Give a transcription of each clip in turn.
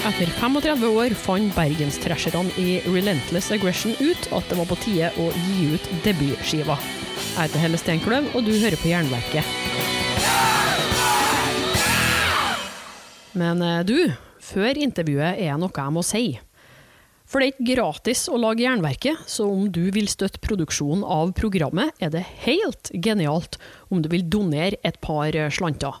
Etter 35 år fant bergenstrasherne i Relentless Aggression ut at det var på tide å gi ut debutskiva. Jeg heter Helle Steinkløv, og du hører på Jernverket. Men eh, du, før intervjuet er noe jeg må si. For det er ikke gratis å lage Jernverket, så om du vil støtte produksjonen av programmet, er det helt genialt om du vil donere et par slanter.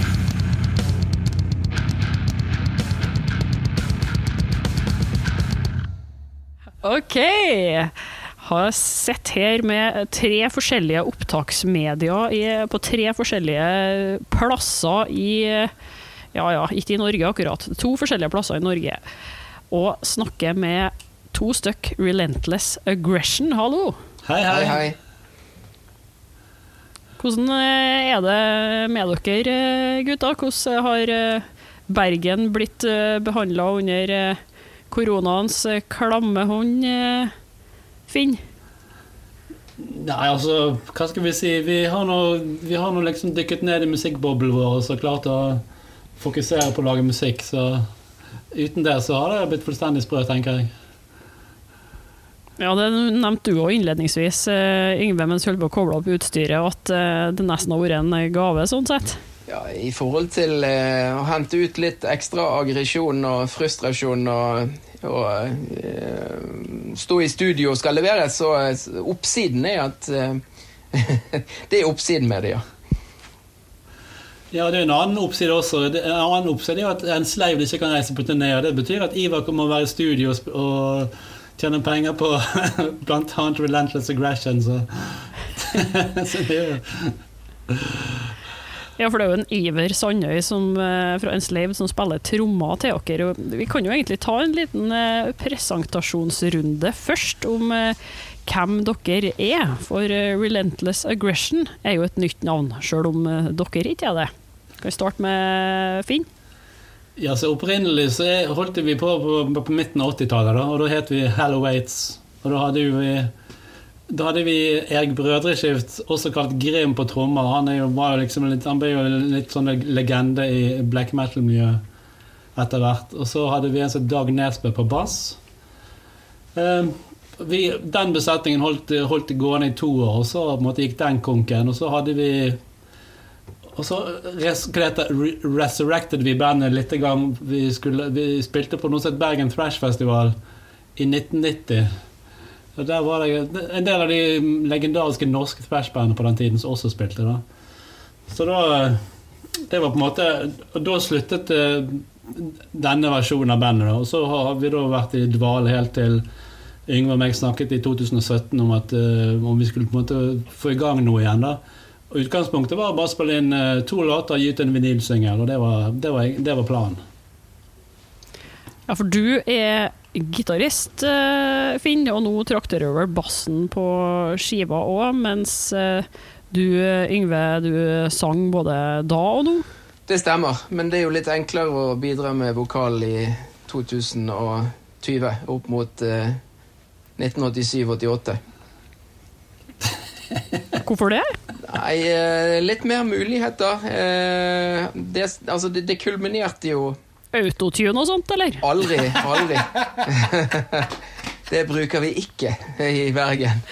OK. Har sett her med tre forskjellige opptaksmedier i, på tre forskjellige plasser i Ja ja, ikke i Norge akkurat. To forskjellige plasser i Norge. Og snakker med to stykk Relentless Aggression. Hallo. Hei, hei. Hei, hei. Hvordan eh, er det med dere, gutter? gutta? Hvordan har eh, Bergen blitt behandla under koronaens klamme hånd, Finn? Nei, altså, hva skal vi si? Vi har nå, vi har nå liksom dykket ned i musikkboblen vår og så klart å fokusere på å lage musikk, så uten det så har det blitt fullstendig sprø, tenker jeg. Ja, Det nevnte du òg innledningsvis, Yngve, mens du holdt på å koble opp utstyret, at det nesten har vært en gave, sånn sett. Ja, I forhold til eh, å hente ut litt ekstra aggresjon og frustrasjon og, og eh, stå i studio og skal levere, så oppsiden er at eh, Det er oppsiden med det, ja. Ja, det er en annen oppside også. En annen oppside er at en sleiv ikke kan reise på turné. Det betyr at Ivar kommer å være i studio og tjene penger på bl.a. Relentless Aggression. Så, så det er ja, for det er jo en Iver Sandøy som, eh, fra Enslaved som spiller trommer til dere. Vi kan jo egentlig ta en liten eh, presentasjonsrunde først om eh, hvem dere er. For Relentless Aggression er jo et nytt navn, sjøl om dere ikke er det. Kan vi starte med Finn? Ja, så Opprinnelig så holdt vi på på, på midten av 80-tallet, og da het vi Hello Waits. Og da hadde vi da hadde vi Erik Brødreskift, også kalt Grim på trommer. Han, jo, liksom litt, han ble jo litt sånn legende i black metal-miljøet etter hvert. Og så hadde vi en som Dag Nesbø på bass. Eh, vi, den besetningen holdt, holdt gående i to år, og så måte, gikk den konken. Og så hadde vi og så res, resurrected vi bandet litt. Vi, skulle, vi spilte på noe som het Bergen Thrash Festival i 1990. Der var det en del av de legendariske norske thrashbandene på den tiden som også spilte. da. Så da Det var på en måte Og da sluttet eh, denne versjonen av bandet. da, Og så har vi da vært i dvale helt til Yngve og meg snakket i 2017 om at uh, om vi skulle på en måte få i gang noe igjen. da. Og Utgangspunktet var bare å spille inn uh, to låter og gi ut en vinylsingel, og det var, det, var, det var planen. Ja, for du er gitarist, uh, Finn, og nå trakter du over bassen på skiva òg, mens uh, du, Yngve, du sang både da og nå? Det stemmer, men det er jo litt enklere å bidra med vokal i 2020 opp mot uh, 1987-88. Hvorfor det? Nei, litt mer muligheter. Det, altså, det, det kulminerte jo autotune og sånt, eller? Aldri. Aldri. Det bruker vi ikke i Bergen.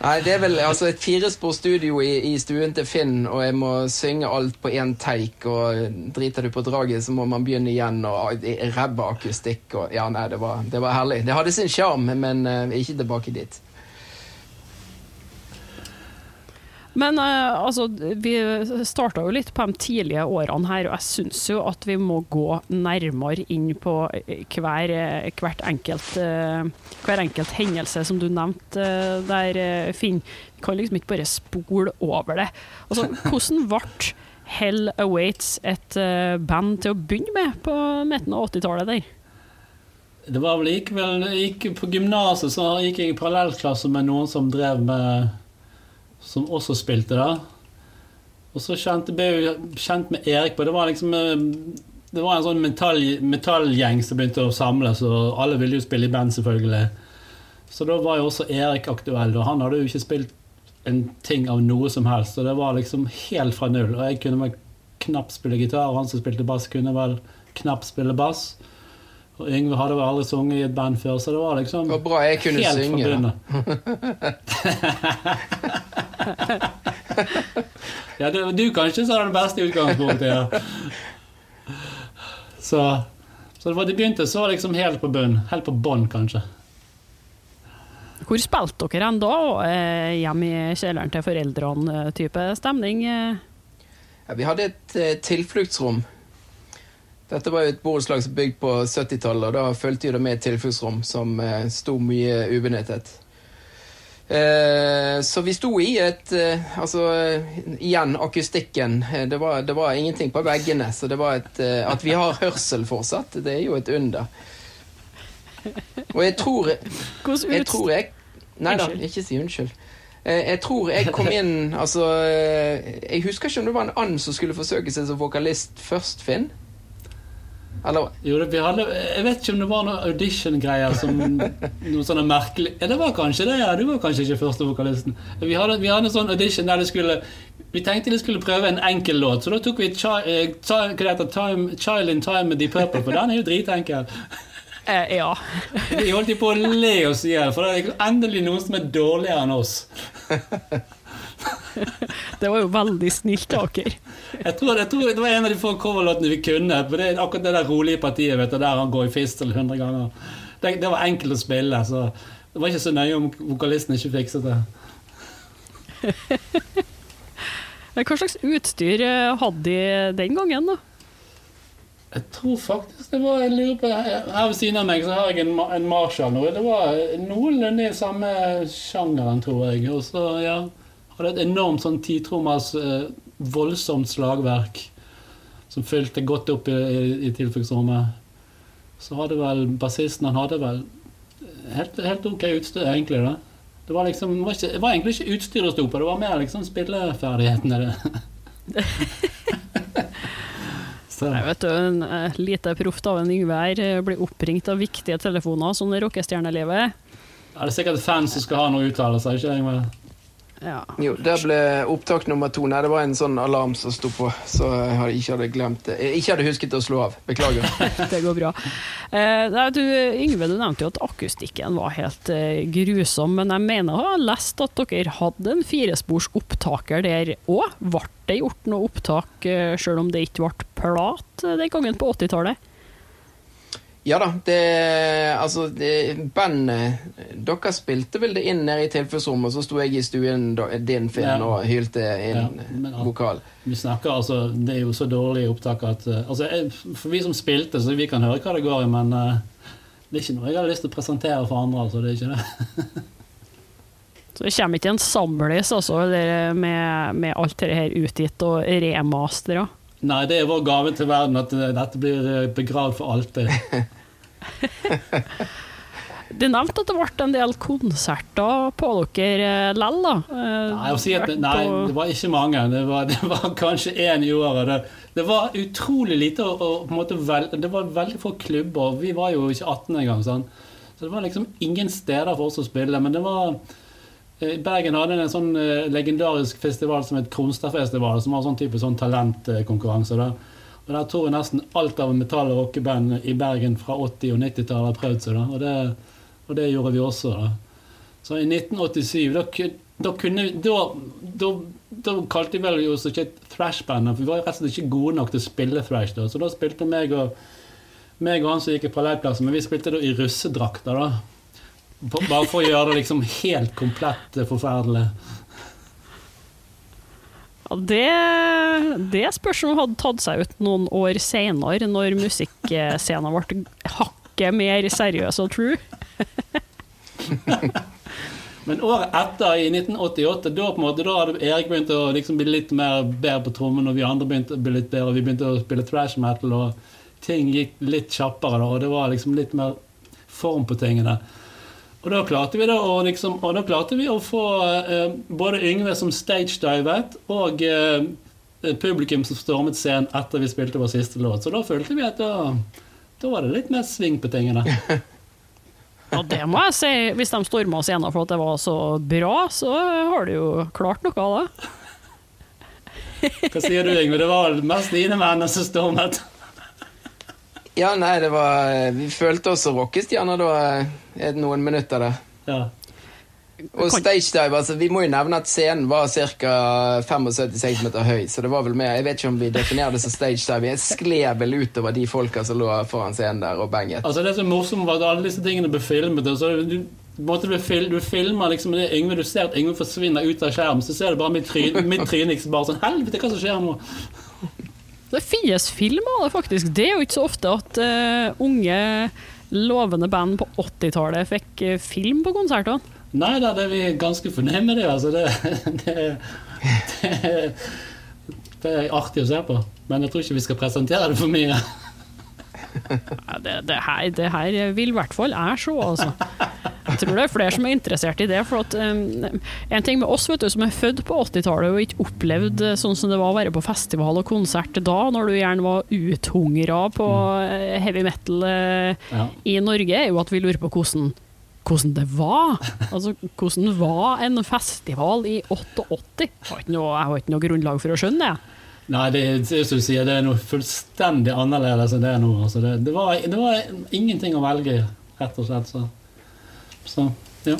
Nei, det er vel altså et firespor i, i stuen til Finn, og jeg må synge alt på én take. Og driter du på draget, så må man begynne igjen, og ræva akustikk og Ja, nei, det var, det var herlig. Det hadde sin sjarm, men uh, ikke tilbake dit. Men uh, altså, vi starta jo litt på de tidlige årene her, og jeg syns jo at vi må gå nærmere inn på eh, hver, eh, enkelt, uh, hver enkelt hendelse som du nevnte uh, der, Finn. Vi kan liksom ikke bare spole over det. Altså, hvordan ble Hell Awaits et band til å begynne med på midten av 80-tallet der? Det var vel likevel På gymnaset så gikk jeg i parallellklasse med noen som drev med Som også spilte da. Og så kjente ble jeg kjent med Erik på Det var liksom eh, Det var en sånn metall, metallgjeng som begynte å samles, og alle ville jo spille i band, selvfølgelig. Så da var jo også Erik aktuell, og han hadde jo ikke spilt en ting av noe som helst. Og det var liksom helt fra null. Og jeg kunne vel knapt spille gitar, og han som spilte bass, kunne vel knapt spille bass. Og Yngve hadde vel aldri sunget i et band før, så det var liksom Det var bra jeg kunne helt synge. forbundet. ja, det var du kanskje som hadde det beste utgangspunktet. Ja. Så, så det, var, det begynte så liksom helt på bunn. Helt på bånn, kanskje. Hvor spilte dere hen da? Eh, Hjemme i kjelleren til foreldrene? eh, Type stemning? eh? Ja, vi hadde et tilfluktsrom. Dette var jo et borettslag som bygd på 70-tallet, og da fulgte det med et tilfluktsrom som eh, sto mye ubenyttet. Eh, så vi sto i et eh, Altså, igjen, akustikken. Eh, Det var, det var ingenting på veggene, så det var et eh, At vi har hørsel fortsatt, det er jo et under. Og jeg tror Jeg tror jeg Nei da, ikke si unnskyld. Eh, Jeg tror jeg kom inn Altså Jeg husker ikke om det var en and som skulle forsøke seg som vokalist først, Finn? Eller Jo, det, vi hadde, jeg vet ikke om det var noen audition-greier som noe sånne merkelig Ja, det var kanskje det, ja. Du var kanskje ikke første vokalisten. Vi hadde, vi hadde en sånn audition der det skulle Vi tenkte de skulle prøve en enkel låt, så da tok vi chi, eh, ti, hva det heter, time, 'Child in Time' med Deep Purple, for den er jo dritenkel. Eh, ja. Vi holdt jo på å le oss i hjel, for det er endelig noen som er dårligere enn oss. Det var jo veldig snilt av dere. Jeg tror, jeg tror det var en av de få coverlåtene vi kunne. For det er akkurat det der rolige partiet vet du, der han går i fistel 100 ganger. Det, det var enkelt å spille, så det var ikke så nøye om vokalisten ikke fikset det. Hva slags utstyr eh, hadde de den gangen, da? Jeg tror faktisk det var Jeg lurer på Her ved siden av meg så har jeg en, en Marshall nå. Det var noenlunde i samme sjangeren, tror jeg. Og så, ja Hadde et enormt sånn titrommers eh, voldsomt slagverk som fylte godt opp i, i, i tilfluktsrommet. Så hadde vel bassisten Han hadde vel helt, helt ok utstyr, egentlig. da Det var liksom det var, ikke, det var egentlig ikke utstyret det sto på, det var mer liksom spilleferdighetene. Nei, vet du, En eh, lite proft av en Yngve her eh, blir oppringt av viktige telefoner, sånn i rockestjernelivet. Ja, det er sikkert fans som skal ha noe uttalelse. ikke men- Ja. Jo, der ble opptak nummer to. Nei, det var en sånn alarm som sto på, så jeg ikke hadde glemt det. Jeg ikke hadde husket å slå av. Beklager. Det går bra. Eh, du, Yngve, du nevnte jo at akustikken var helt eh, grusom, men jeg mener jeg har lest at dere hadde en firespors opptaker der òg. Ble det gjort noe opptak, eh, selv om det ikke ble plat eh, den gangen på 80-tallet? Ja da, det Altså, det, bandet Dere spilte vel det inn nede i tilfluktsrommet, så sto jeg i stuen din, Finn, Ja. og hylte inn Ja, men vokal. Vi snakker altså Det er jo så dårlig opptak at eh, Altså, jeg, For vi som spilte, så vi kan høre hva det går i, men uh, det er ikke noe jeg hadde lyst til å presentere for andre. altså, det er ikke det. Så det kommer ikke en samles altså, med, med alt dette her utgitt og remastera? Nei, det er vår gave til verden, at eh, dette blir eh, begravd for alltid. Du nevnte at det ble en del konserter på dere eh, lell, da. Nei, si at, nei, det var ikke mange. Det var, det var kanskje én i året. Det, det var utrolig lite måte vel, Det var veldig få klubber. Vi var jo ikke 18 engang. Sånn. Så det var liksom ingen steder for oss å spille. Men det var Bergen hadde en sånn eh, legendarisk festival som het Kronstadfestival, som var sånn type sånn talentkonkurranse. Der. Og Der tror jeg nesten alt av metall- og rockeband i Bergen fra 80- og 90-tallet har prøvd seg. Og, det, og det gjorde vi også. da. Så i 1987, da, da kunne da, da, kalte vi vel oss ikke et thrash-band, for vi var rett og slett ikke gode nok til å spille thrash. Så da spilte meg og, meg og han som gikk i parallellklasse, men vi spilte da i russedrakter. da. Bare for å gjøre det liksom helt komplett eh, forferdelig. Ja, det, det spørs om hadde tatt seg ut noen år senere, når musikkscenen ble hakket mer seriøs og true. Men året etter, i 1988, da, på en måte, da hadde Erik begynt å liksom bli litt mer bedre på trommen, og vi andre begynte å bli litt bedre, og vi begynte å spille thrash metal, og ting gikk litt kjappere, da, og det var liksom litt mer form på tingene. Og da klarte vi, da, å, liksom, og da klarte vi å få eh, både Yngve som stagedivet, og eh, publikum som stormet scenen etter vi spilte vår siste låt. Så da følte vi at da, da var det litt mer sving på tingene. Ja, det må jeg si. Hvis de storma scenen for at det var så bra, så har du jo klart noe av det. Hva sier du, Yngve? Det var mest dine venner som stormet. Ja, nei, det var Vi følte oss som rockestjerner da eh, noen minutter der. Ja. Og stagedive, altså Vi må jo nevne at scenen var ca. 75 cm høy. Så det var vel mer, Jeg vet ikke om vi definerer det som stagedive. Jeg skled vel utover de folka som lå foran scenen der og banget. Altså Det som er morsomt, var at alle disse tingene ble filmet. Og så du, måtte du, fil, du filmer liksom det Yngve, Du ser at Yngve forsvinner ut av skjermen, så ser du bare mitt tryne mitt tryne liksom bare sånn Helvete, hva som skjer nå? Det finnes film av det, faktisk. Det er jo ikke så ofte at uh, unge, lovende band på 80-tallet fikk uh, film på konsertene. Nei da, det er vi ganske fornøyd med det. Altså, det, det, det, det er artig å se på. Men jeg tror ikke vi skal presentere det for mye. Det, det, her, det her vil i hvert fall jeg se, altså. Jeg tror det er flere som er interessert i det. For at, um, en ting med oss vet du, som er født på 80-tallet og ikke opplevd sånn som det var å være på festival og konsert da, når du gjerne var uthungra på uh, heavy metal uh, Ja. i Norge, er jo at vi lurer på hvordan hvordan det var. Altså, hvordan var en festival i 88? Jeg har ikke noe, har ikke noe grunnlag for å skjønne det. Nei, det, det, som du sier, det er noe fullstendig annerledes enn det er nå. Altså, det, det, var, det var ingenting å velge i, rett og slett. Så, så ja.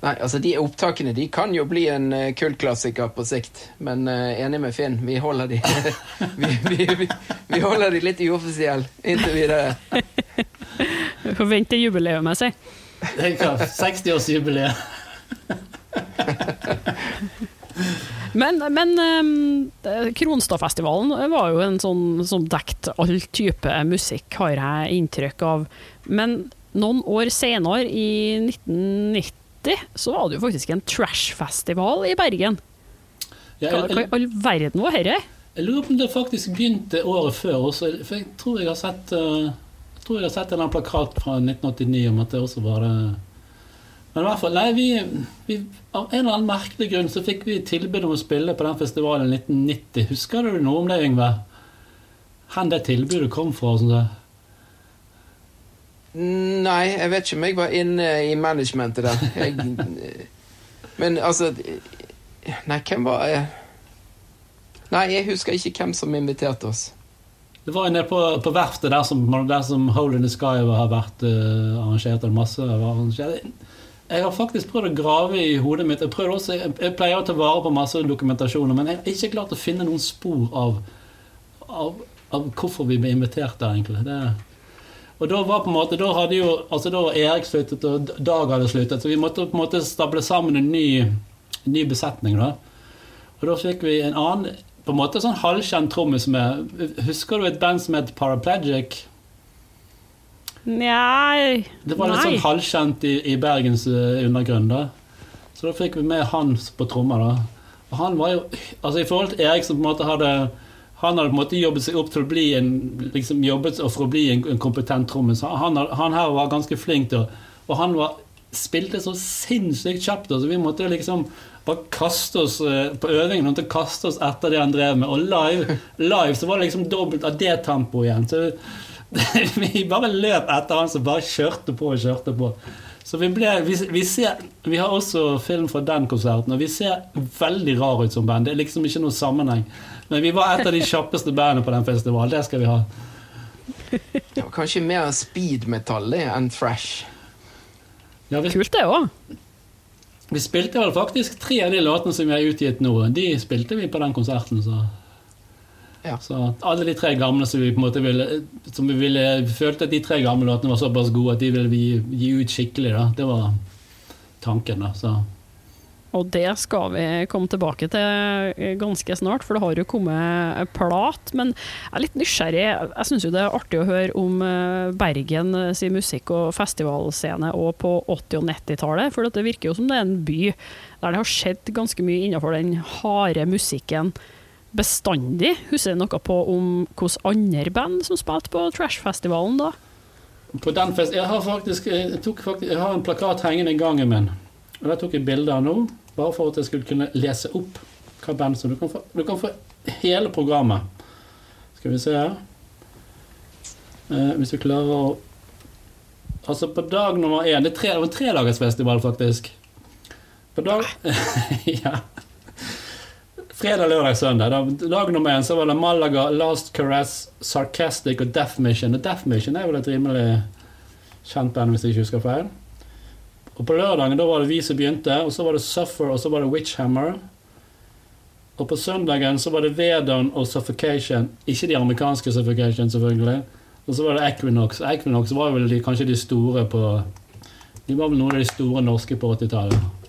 Nei, altså De opptakene de kan jo bli en uh, kultklassiker på sikt, men uh, enig med Finn, vi holder de vi, vi, vi, vi holder de litt uoffisielle inntil videre. Vi får vente til jubileet, si. Det er klart, 60-årsjubileet. Men, men um, Kronstadfestivalen var jo en sånn som dekket all type musikk, har jeg inntrykk av. Men noen år senere, i 1990, så var det jo faktisk en trashfestival i Bergen. Ja, Hva hva i all verden var dette? jeg lurer på om det faktisk begynte året før også. For jeg tror jeg har sett Jeg tror jeg har sett en plakat fra 1989 om at det også var det. Men i hvert fall, nei, vi, vi, av en eller annen merkelig grunn så fikk vi tilbud om å spille på den festivalen i 1990. Husker du noe om det, Yngve? Hvor det tilbudet kom fra? Sånn? Nei, jeg vet ikke om jeg var inne i managementet der. Jeg, men altså Nei, hvem var jeg? Nei, jeg husker ikke hvem som inviterte oss. Det var jo nede på, på verftet der som, der som Hole in the Sky har vært uh, arrangert. Eller masse var arrangert. Jeg har faktisk prøvd å grave i hodet mitt. Jeg, også, jeg pleier å ta vare på masse dokumentasjoner, men jeg har ikke klart å finne noen spor av, av, av hvorfor vi ble invitert der, egentlig. Det, og da var på en måte, da hadde jo, altså da var Erik sluttet, og Dag hadde sluttet, så vi måtte på en måte stable sammen en ny, ny besetning. da. Og da fikk vi en annen på en måte sånn halvkjent trommis med Husker du et band som het Paraplegic? Nei Det var litt Nei. sånn halvkjent i, i Bergens eh, undergrunn. da Så da fikk vi med Hans på trommer. da Og han var jo Altså I forhold til Erik, som på en måte hadde Han hadde på en måte jobbet seg opp til å bli en liksom jobbet for å bli en, en kompetent trommis. Han, han, her var ganske flink til å Og han var, spilte så sinnssykt kjapt, så vi måtte liksom bare kaste oss eh, på øvingen måtte kaste oss etter det han drev med. Og live, live så var det liksom dobbelt av det tempoet igjen. Så vi bare løp etter han som bare kjørte på og kjørte på. Så vi ble vi, vi, ser, vi har også film fra den konserten, og vi ser veldig rar ut som band. Det er liksom ikke noe sammenheng. Men vi var et av de kjappeste bandene på den festivalen. Det skal vi ha. Det var kanskje mer speed-metall enn thrash. Ja, vi, Kult, det òg. vi spilte vel faktisk tre av de låtene som vi har utgitt nå. De spilte vi på den konserten. Så, Ja. så alle de tre gamle som vi på en måte ville Som vi ville følte at de tre gamle låtene var såpass gode at de ville vi gi, gi ut skikkelig. da Det var tanken. da så. Og det skal vi komme tilbake til ganske snart, for det har jo kommet plat. Men jeg er litt nysgjerrig. Jeg syns jo det er artig å høre om eh, Bergen sin musikk- og festivalscene og på 80- og 90-tallet. For det virker jo som det er en by der det har skjedd ganske mye innenfor den harde musikken bestandig. Husker du noe på om hvilke andre band som spilte på Trashfestivalen da? På den fest, jeg har faktisk, jeg, tok faktisk, jeg har en plakat hengende i gangen min. Og Der tok jeg bilde av nå, bare for at jeg skulle kunne lese opp hva band som du kan få. Du kan få hele programmet. Skal vi se her. Eh, hvis vi klarer å Altså, på dag nummer én Det er tre, det var en tredagersfestival, faktisk. På dag Ja. Fredag, lørdag, søndag. Da, dag nummer én så var det Malaga, Last Caress, Sarcastic og Death Mission. Og Death Mission er vel et rimelig kjent band, hvis jeg ikke husker feil. Og på lørdagen da var det vi som begynte, og så var det Suffer, og så var det Witchhammer. Og på søndagen så var det Vedon og Suffocation. Ikke de amerikanske Suffocation, selvfølgelig. Og så var det Equinox. Equinox var vel de, kanskje de store på De var vel noen av de store norske på 80-tallet.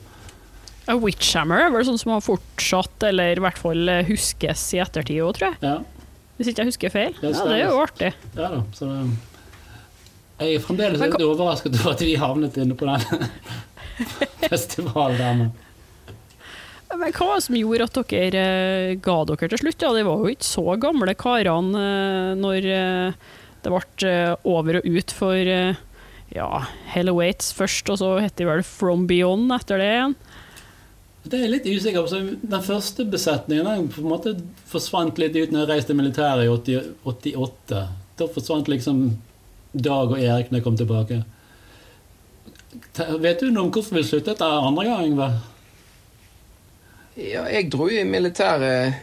A Witchhammer er vel sånn som har fortsatt, eller i hvert fall eh, huskes i ettertid òg, tror jeg. Ja, Hvis ikke jeg husker feil. Ja, det er jo artig. ja da. Så det, jeg er fremdeles litt overrasket over at vi havnet inne på den festivalen der. men- Men hva var det som gjorde at dere eh, ga dere til slutt? Ja, de var jo ikke så gamle karene eh, når eh, det ble eh, over og ut for eh, ja, Hello Waits først, og så het de vel From Beyond etter det igjen. Det er litt usikker på. Den første besetningen den på en måte forsvant litt ut når jeg reiste i militæret i 80, 88. Da forsvant liksom Dag og Erik når jeg kom tilbake. Vet du noe om hvorfor vi sluttet der andre gang, Yngve? Ja, jeg dro jo i militæret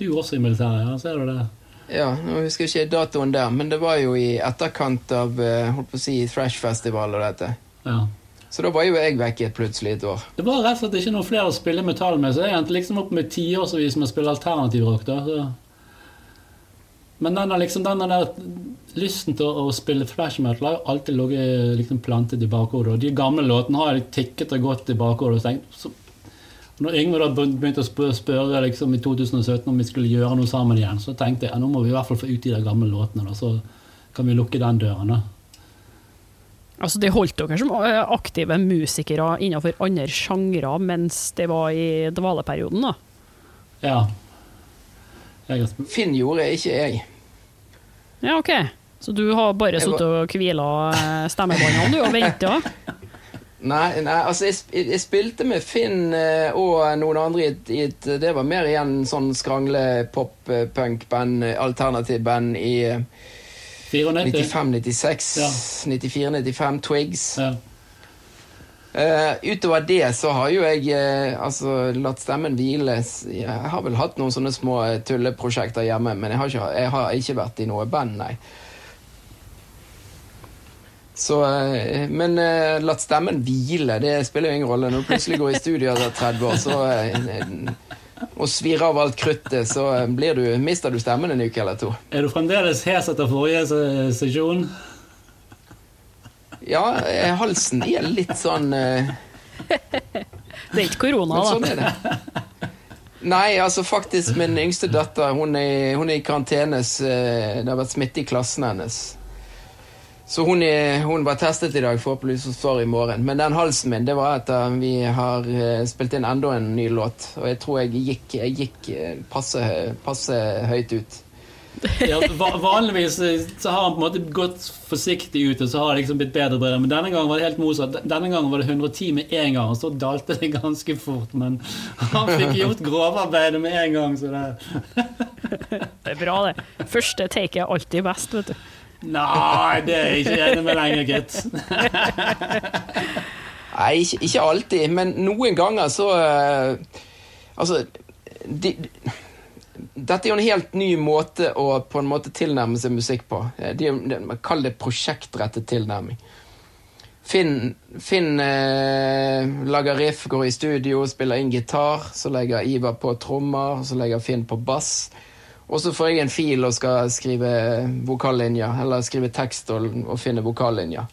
Du også i militæret, ja? Ser du det? Ja, nå husker jeg ikke datoen der, men det var jo i etterkant av eh, holdt på å si, Thrash-festival og dette. Ja. Så da var jo jeg vekke plutselig et år. Det var rett og slett ikke noen flere å spille metall med, så jeg endte liksom opp med tiårsvis med å spille alternativ rock. da. Så. Men denne, liksom, denne der lysten til å, å spille flash metal har alltid ligget liksom, plantet i bakhodet. Og de gamle låtene har jeg tikket og gått i bakhodet. og tenkt, så, når Yngve begynte å spørre, spørre liksom, i 2017 om vi skulle gjøre noe sammen igjen, så tenkte jeg ja, nå må vi i hvert fall få ut de der gamle låtene. Da, så kan vi lukke den døren. da. Altså, de holdt dere som eh, aktive musikere innenfor andre sjangre mens det var i dvaleperioden, da. Ja. Jeg, Finn gjorde, ikke jeg. Ja, OK. Så du har bare sittet var- og hvila eh, stemmebåndene du, og venta? Nei, nei altså jeg, sp- jeg spilte med Finn eh, og noen andre i et, i et Det var mer igjen sånn skrangle pop-punk-band, alternativ-band i 94. 95-96, Ja. 94-95, Twigs. Ja. Uh, utover det så har jo jeg uh, altså latt stemmen hvile. Jeg har vel hatt noen sånne små eh, tulleprosjekter hjemme, men jeg har ikke, jeg har ikke vært i noe band, nei. Så, uh, men latt stemmen hvile, det spiller jo ingen rolle. Når du plutselig går i studio etter 30 år så, og svir av alt kruttet, så eh, blir du, mister du stemmen en uke eller to. Er du fremdeles hes etter forrige se- sesjon? Ja, eh, halsen er litt sånn uh... Det er ikke korona, da. sånn er det. Nei, altså faktisk min yngste datter Hun er, hun er i karantenes eh, Det har vært smitte i klassen hennes. Så hun, er, hun var testet i dag, forhåpentligvis hun står i morgen. Men den halsen min, det var etter vi har eh, spilt inn enda en ny låt. Og jeg tror jeg gikk, jeg gikk eh, passe, passe høyt ut. Ja, vanligvis eh, så har han på en måte gått forsiktig ut, og så har det liksom blitt bedre bedre. Men denne gangen var det helt motsatt. Denne gangen var det 110 med en gang, og så dalte det ganske fort. Men han fikk gjort grovarbeidet med en gang, så det Det er bra, det. Første take er alltid best, vet du. Nei, det er jeg ikke enig med lenger, gitt. Nei, ikke, ikke alltid, men noen ganger så uh, Altså de, Dette er jo en helt ny måte å på en måte tilnærme seg musikk på. Eh, De, de, kaller det prosjektrettet tilnærming. Finn, Finn eh, lager riff, går i studio, spiller inn gitar. Så legger Ivar på trommer, så legger Finn på bass. Og så får jeg en fil og skal skrive vokallinja, eller skrive tekst og, og finne vokallinja.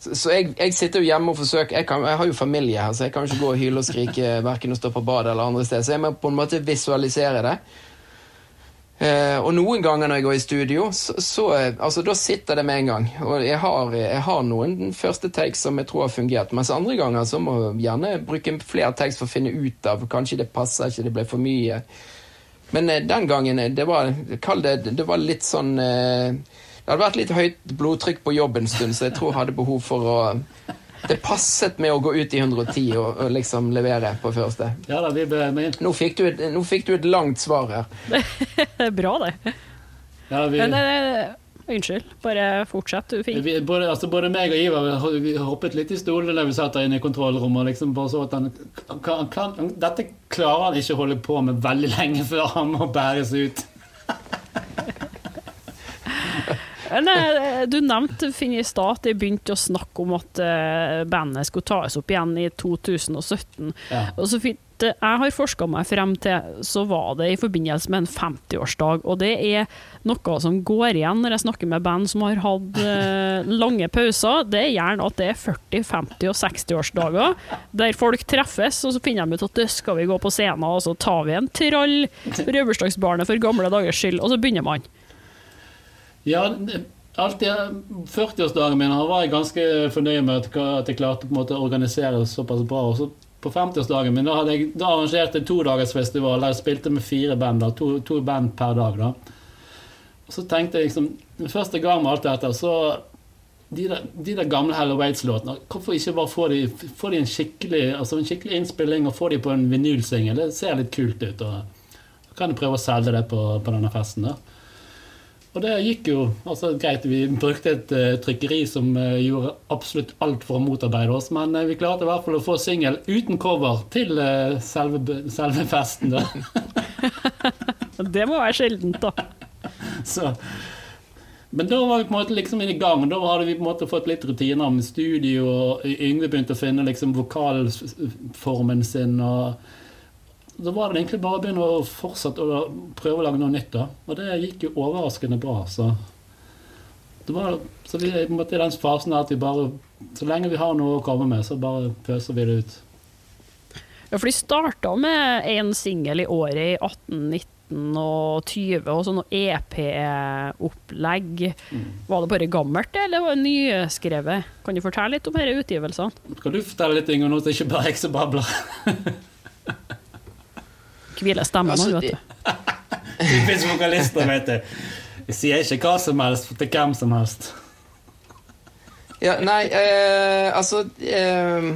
Så, så jeg, jeg sitter jo hjemme og forsøker jeg, kan, jeg har jo familie her, så jeg kan ikke gå og hyle og skrike verken å stå på badet eller andre steder. Så jeg må på en måte visualisere det. Eh, og noen ganger når jeg går i studio, så, så eh, altså, da sitter det med en gang. Og jeg har, jeg har noen første takes som jeg tror har fungert, mens andre ganger så må jeg gjerne bruke flere takes for å finne ut av Kanskje det passer ikke, det ble for mye. Men eh, den gangen, eh, det var, kall det, det var litt sånn eh, Det hadde vært litt høyt blodtrykk på jobb en stund, så jeg tror jeg hadde behov for å Det passet med å gå ut i 110 og, og liksom levere på første. Ja da, vi ble med. Nå fikk, du et, nå fikk du et langt svar her. Det er bra, det. Ja, vi, Men unnskyld, bare fortsett, du Finn. vi, både, altså, både meg og Ivar vi, hoppet litt i stolene da vi satt der inne i kontrollrommet liksom bare så at han kan, kan, Dette klarer han ikke å holde på med veldig lenge før han må bæres ut. Du nevnte Finn i stad at de begynte å snakke om at eh, bandet skulle tas opp igjen i 2017. Ja. Og så jeg har forska meg frem til, så var det i forbindelse med en 50-årsdag. Og det er noe som går igjen når jeg snakker med band som har hatt eh, lange pauser. Det er gjerne at det er 40-, 50- og 60-årsdager der folk treffes, og så finner de ut at det skal vi gå på scenen, og så tar vi en trall, Røverstagsbarnet for gamle dagers skyld, og så begynner man. Ja, alltid 40-årsdagen min har jeg ganske fornøyd med at, jeg klarte å organisere det såpass bra. Og så på 50-årsdagen min da, jeg, da arrangerte jeg todagersfestival der jeg spilte med fire band. to, to band per dag. da. Og så tenkte jeg liksom Den første gang med alt dette, så de der, de der gamle Hello Waits-låtene, hvorfor ikke bare få de, få de en, skikkelig, altså en skikkelig innspilling og få de på en vinylsingel? Det ser litt kult ut. og Da kan du prøve å selge det på, på denne festen. da. Og det gikk jo altså greit. Vi brukte et uh, trykkeri som uh, gjorde absolutt alt for å motarbeide oss, men uh, vi klarte i hvert fall å få singel uten cover til selve, selve, festen. da. Det må være sjeldent, da. Så, men da var vi på en måte liksom i gang. Da hadde vi på en måte fått litt rutiner med studio, og Yngve begynte å finne liksom vokalformen sin. og da var det egentlig bare å begynne å fortsette å prøve å lage noe nytt. da. Og det gikk jo overraskende bra. Så, det var, så vi er i den fasen at vi bare Så lenge vi har noe å komme med, så bare pøser vi det ut. Ja, for de starta med én singel i året i 1890 og 20, og sånn EP-opplegg. Mm. Var det bare gammelt, eller var det nyskrevet? Kan du fortelle litt om disse utgivelsene? Skal du fortelle litt Ingo, nå så ikke bare jeg som babler? Hvile stemmen Altså, nå, vet du. Typisk vokalister, vet du. Jeg sier ikke hva som helst til hvem som helst. Ja, nei, eh, altså eh,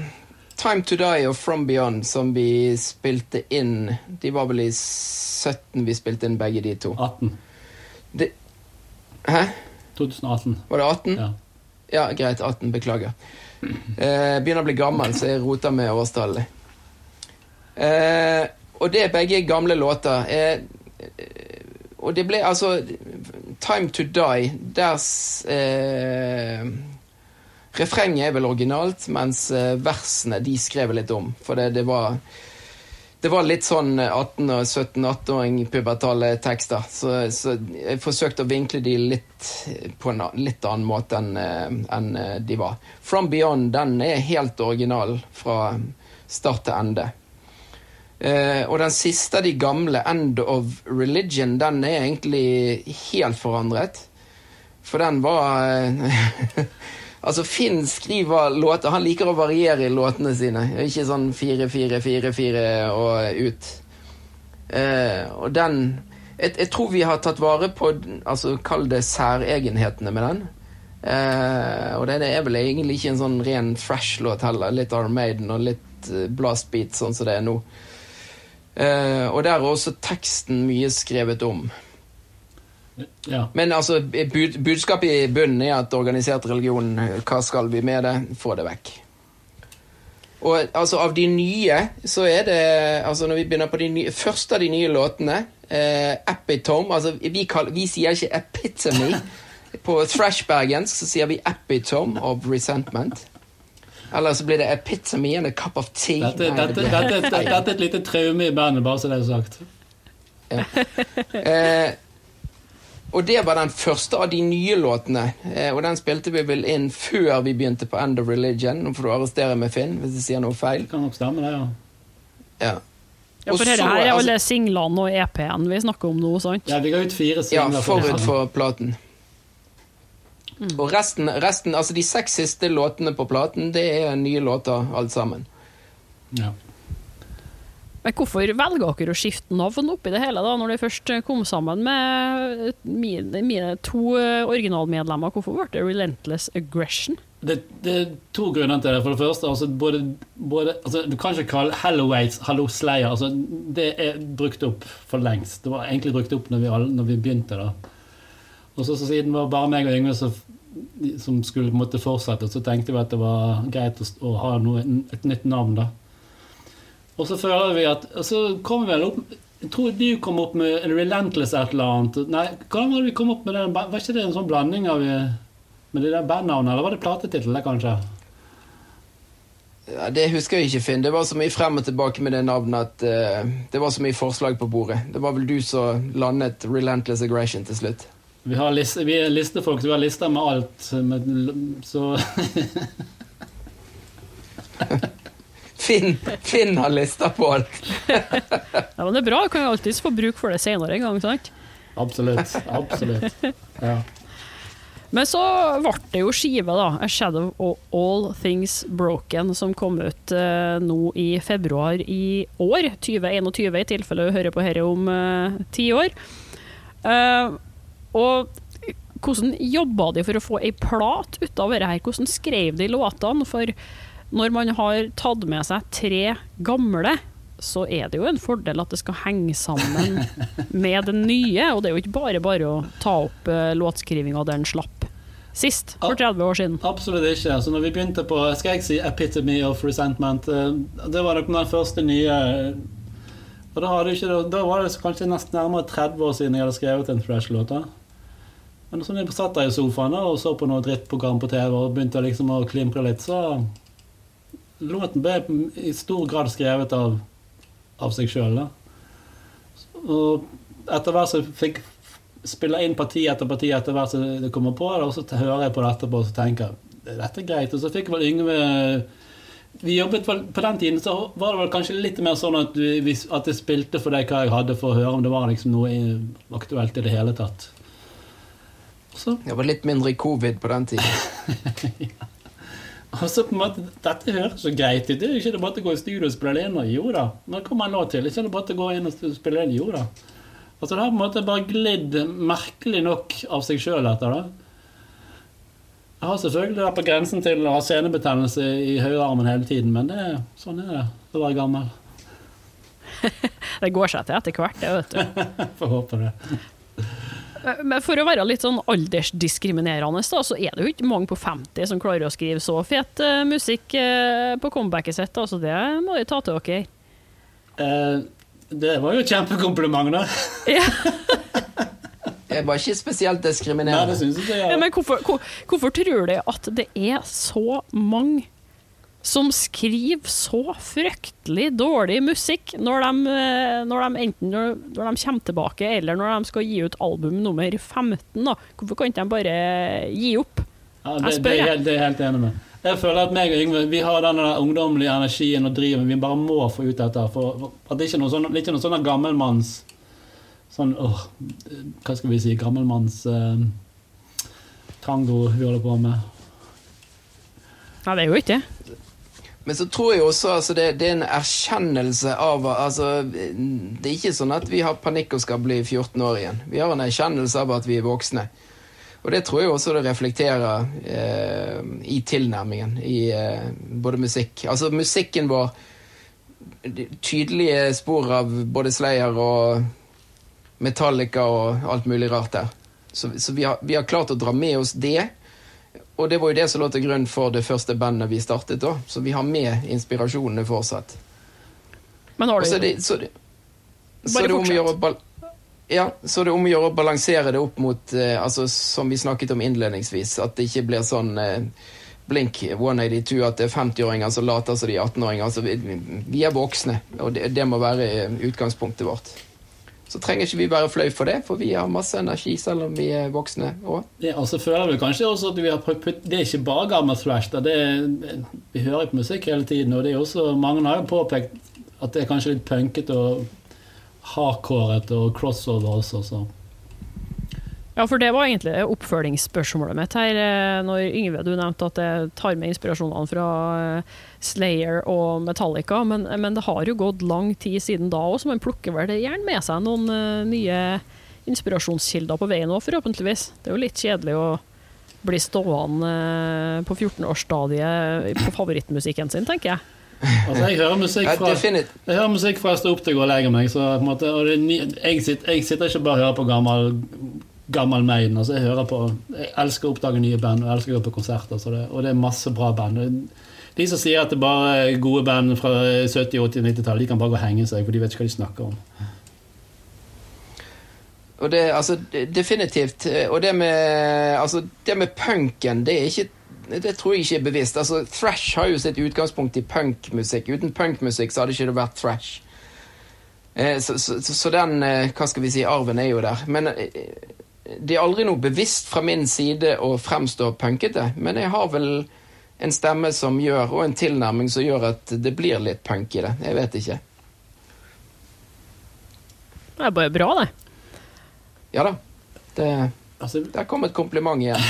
Time to Die og From Beyond, som vi spilte inn De var vel i 17 vi spilte inn begge de to. 18. De, hæ? 2018. Var det 18? Ja. Ja, greit. 18. Beklager. Eh, begynner å bli gammel, så jeg roter med årstallet. Eh, og det er begge gamle låter. Eh, og det ble altså Time to Die, der eh, Refrenget er vel originalt, mens eh, versene de skrev litt om. For det, det var det var litt sånn 18- og 17-18-åring pubertale tekster. Så, så, jeg forsøkte å vinkle de litt på en litt annen måte enn en de var. From Beyond den er helt original fra start til ende. Eh, og den siste av de gamle, End of Religion, den er egentlig helt forandret. For den var Altså, Finn skriver låter Han liker å variere i låtene sine. Ikke sånn fire, fire, fire, fire og ut. Uh, og den jeg, jeg, tror vi har tatt vare på altså Kall det særegenhetene med den. Og den er vel egentlig ikke en sånn ren fresh-låt heller. Litt Armaden og litt blast beat, sånn som det er nå. Eh, og der er også teksten mye skrevet om. Ja. Men altså, bud, budskapet i bunnen er at organisert religion, hva skal vi med det? Få det vekk. Og altså, av de nye, så er det altså Når vi begynner på de nye Første av de nye låtene, eh, Epitome Altså, vi, kall, vi sier ikke epitome. På thrash-bergensk så sier vi epitome of resentment. Eller så blir det epitome and a cup of tea. Dette, Nei, dette, det blir- dette, dette, dette er et lite traume i bandet, bare så det er sagt. Eh, og det var den første av de nye låtene. Eh, og den spilte vi vel inn før vi begynte på End of Religion. Nå får du arrestere meg, Finn, hvis jeg sier noe feil. Det kan nok stemme, det, ja. Ja, Ja, for dette her er altså- alle singlene og EP-en vi snakker om nå, sant? Ja, Vi ga ut fire singler. ja forut for platen. Og resten, resten, altså de seks siste låtene på platen, det er nye låter alt sammen. Ja. Men hvorfor velger dere å skifte navn oppi det hele, da, når dere først kom sammen med mine, mine to originalmedlemmer? Hvorfor ble det Relentless Aggression? Det, det er to grunner til det. For det første, altså, både, både, altså, du kan ikke kalle Halloways Hallo Slayer. Altså, det er brukt opp for lengst. Det var egentlig brukt opp når vi, når vi begynte. da. Og så, så siden det var bare meg og Yngve som, som skulle på en måte fortsette, så tenkte vi at det var greit å, å ha noe, et nytt navn. da. Og så føler vi at og så kom vi vel opp Jeg tror du kom opp med en Relentless et eller annet. Nei, hvordan var det vi kom opp med det? Var ikke det en sånn blanding av med det der bandnavnet, eller var det platetittel, kanskje? Ja, det husker jeg ikke, Finn. Det var så mye frem og tilbake med det navnet at uh, det var så mye forslag på bordet. Det var vel du som landet Relentless Aggression til slutt. Vi, har liste, vi er listefolk, så vi har lister med alt. Med, så Finn, Finn har lister på alt. ja, men Det er bra. Kan jo alltids få bruk for det senere en gang. sant? Absolutt. Absolutt. Ja. Men så ble det jo skive, da. A Shadow of All Things Broken, som kom ut eh, nå i februar i år. 2021, i tilfelle du hører på dette om uh, ti år. Uh, og hvordan jobba de for å få ei plat ut av dette her? Hvordan skrev de låtene? For når man har tatt med seg tre gamle, så er det jo en fordel at det skal henge sammen med det nye. Og det er jo ikke bare bare å ta opp uh, låtskrivinga der den slapp sist, for 30 år siden. Absolutt ikke. Så når vi begynte på skal jeg si 'Epitome of Resentment', uh, det var nok den første nye Og da, ikke, da, var det kanskje nesten nærmere 30 år siden jeg hadde skrevet en Thrash-låt. Men så når jeg satt der i sofaen og så på noe drittprogram på TV og begynte liksom å klimpre litt, så låten ble i stor grad skrevet av, av seg sjøl. Og etter hvert så fikk spille inn parti etter parti etter hvert som det kommer på, og så hører jeg på det etterpå og tenker jeg dette er greit. Og så fikk vel Yngve vi jobbet vel, På den tiden så var det vel kanskje litt mer sånn at, vi, at jeg spilte for deg hva jeg hadde, for å høre om det var liksom noe aktuelt i det hele tatt. Så. Det var litt mindre covid på den tiden. ja. Altså på en måte, Dette høres så greit ut. Det er ikke det bare å gå i studio og spille inn? Jo da. Når kommer man nå til? Det er Ikke det bare å gå inn og spille inn? Jo da. Altså Det har på en måte bare glidd merkelig nok av seg sjøl, etter det. Jeg har selvfølgelig vært på grensen til å ha senebetennelse i høyrearmen hele tiden, men det, sånn er det å være gammel. det går seg til etter hvert, det, vet du. Får håpe det. Eh, men for å være litt sånn aldersdiskriminerende, da, så er det jo ikke mange på 50 som klarer å skrive så fet uh, musikk uh, på comebacket sitt. Altså, det må de ta til dere. Uh, det var jo et kjempekompliment, da. det var ikke spesielt diskriminerende. Nei, det synes jeg ja. men hvorfor, hvor, hvorfor tror du at det er så mange som skriver så fryktelig dårlig musikk når de, når de enten når, når, de kommer tilbake, eller når de skal gi ut album nummer 15. Da. Hvorfor kan ikke de bare gi opp? Ja, det, det, er, det er jeg helt enig med. Jeg føler at meg og Yngve vi har den ungdommelige energien og driven vi bare må få ut dette. For at det ikke er noe sånn, ikke noe sånn gammelmanns Sånn åh, hva skal vi si Gammelmanns eh, tango vi holder på med. Ja, det er jo ikke det. Men så tror jeg også altså det, det, er en erkjennelse av altså, Det er ikke sånn at vi har panikk og skal bli 14 år igjen. Vi har en erkjennelse av at vi er voksne. Og det tror jeg også det reflekterer eh, i tilnærmingen i eh, både musikk Altså musikken vår Tydelige spor av både Slayer og Metallica og alt mulig rart der. Så, så vi, har, vi, har, klart å dra med oss det. Og det var jo det som lå til grunn for det første bandet vi startet. da. Så vi har med inspirasjonene fortsatt. Men har du... Så det, så det, så det om ja, så det er om å gjøre å balansere det opp mot eh, altså, Som vi snakket om innledningsvis, at det ikke blir sånn eh, Blink 182, at det er 50-åringer som later som de er 18-åringer. Altså, vi, vi, er voksne, og det, det, må være utgangspunktet vårt. Så trenger ikke vi være flau for det, for vi har masse energi selv om vi er voksne òg. Ja, og så føler vi kanskje også at vi har putt, Det er ikke bare gammel thrash. Det er, vi hører på musikk hele tiden, og det er også, mange har jo påpekt at det er kanskje litt punkete og hardcoret og crossover også, så Ja, for det var egentlig oppfølgingsspørsmålet mitt her. eh, Når Yngve, du nevnte at jeg tar med inspirasjonene fra eh, Slayer og Metallica, men, men det har jo gått lang tid siden da òg, så man plukker vel gjerne med seg noen eh, nye inspirasjonskilder på veien òg, forhåpentligvis. Det er jo litt kjedelig å bli stående på 14-årsstadiet på favorittmusikken sin, tenker jeg. Altså, jeg hører musikk fra definitivt. Jeg hører musikk fra jeg står opp til jeg går og legger meg. Så på en måte, og det er jeg, sitter, jeg sitter ikke bare og hører på gammel, gammel Maiden. Altså, jeg, hører på, jeg elsker å oppdage nye band, og jeg elsker å gå på konserter. Det, og det er masse bra band. De som sier at det bare er gode band fra 70-, 80- og 90-tallet, de kan bare gå og henge seg, for de vet ikke hva de snakker om. Og det, altså, definitivt. Og det med, altså, det med punken, det er ikke det tror jeg ikke er bevisst. Altså, Thrash har jo sitt utgangspunkt i punkmusikk. Uten punkmusikk så hadde ikke det vært thrash. Eh, så, så- så den, eh, hva skal vi si, arven er jo der. Men eh, det er aldri noe bevisst fra min side å fremstå punkete. Men jeg har vel en stemme som gjør, og en tilnærming som gjør at det blir litt punk i det. Jeg vet ikke. Det er bare bra, det. Ja da. Det, Altså, der kom et kompliment igjen.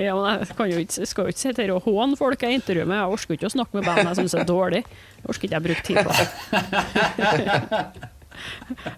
Ja, men jeg kan jo ikke, skal jo ikke sitte her og håne folk jeg intervjuer med. Jeg orker ikke å snakke med band jeg syns er dårlig. Det orker ikke jeg bruke tid på.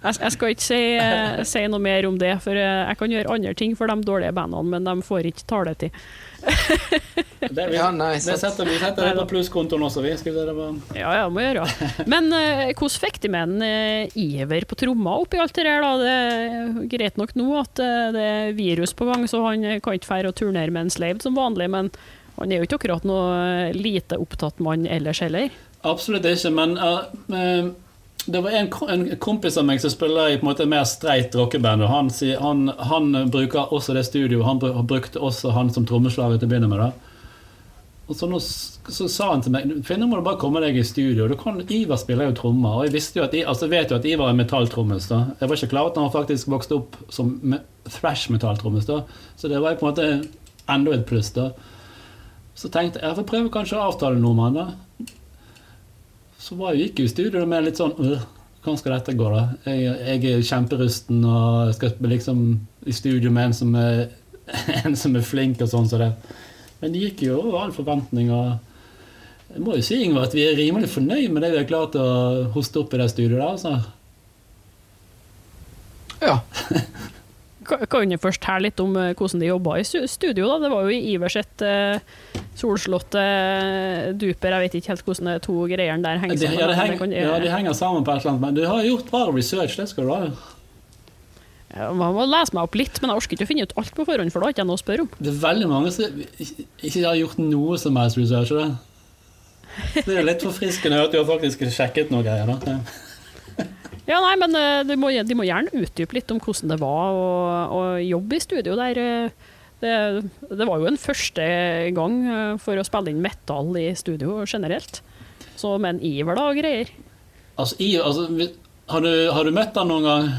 Jeg, jeg skal ikke si, eh, si noe mer om det, for eh, jeg kan gjøre andre ting for de dårlige bandene, men de får ikke taletid. det, vi, Ja, nei, det setter vi setter det på plusskontoen også, vi. Skal det bare... Ja, ja, må gjøre. Men uh, hvordan fikk de med en uh, Iver på tromma oppi alt det der? da? Det er greit nok nå at uh, det er virus på gang, så han kan ikke dra og turnere med en slave som vanlig, men han er jo ikke akkurat noe lite opptatt mann ellers heller. Absolutt ikke, men uh, det var en, en kompis av meg som spiller i på en måte mer streit rockeband, og han, han, han bruker også det studioet. Han bru- brukte også han som trommeslager til å begynne med. da. Og så, nå, så sa han til meg Finne må du bare komme deg i studio. Kan, Ivar spiller jo trommer. Og jeg visste jo at, altså vet jo at Ivar er metalltrommis. Jeg var ikke klar over at han faktisk vokste opp som thrash-metalltrommis. Så det var på en måte enda et pluss. da. Så tenkte jeg jeg får prøve kanskje å avtale noe med han. Så var jeg gikk jo i studio med litt sånn «Øh, Hvordan skal dette gå, da? Jeg, jeg er kjemperusten og skal liksom i studio med en som er, en som er flink og sånn som det. Men det gikk jo over all forventning. og jeg må jo si Ingvar, at vi er rimelig fornøyd med det vi har klart å hoste opp i det studioet. der, altså. Ja. Kan du først her litt om eh, hvordan de jobba i studio? da? Det var jo i Ivers et solslåtte eh, duper, jeg vet ikke helt hvordan de to greiene der henger sammen. ja, det henger, kan- ja, de henger sammen på et eller annet. Men du har gjort bra research, det skal du ha. Man må lese meg opp litt, men jeg orker ikke å finne ut alt på forhånd, for da har jeg ikke noe å spørre om. Det er veldig mange som ikke har gjort noe som helst research. Det. det er litt forfriskende at du har faktisk sjekket noe greier. da. Ja, nei, men eh, de må, de må gjerne utdype litt om hvordan det var å, å jobbe i studio der. Eh, Det, det var jo en første gang eh, for å spille inn metal i studio generelt. Så med en iver da og greier. Altså, i, altså, har, du, har du møtt han noen gang?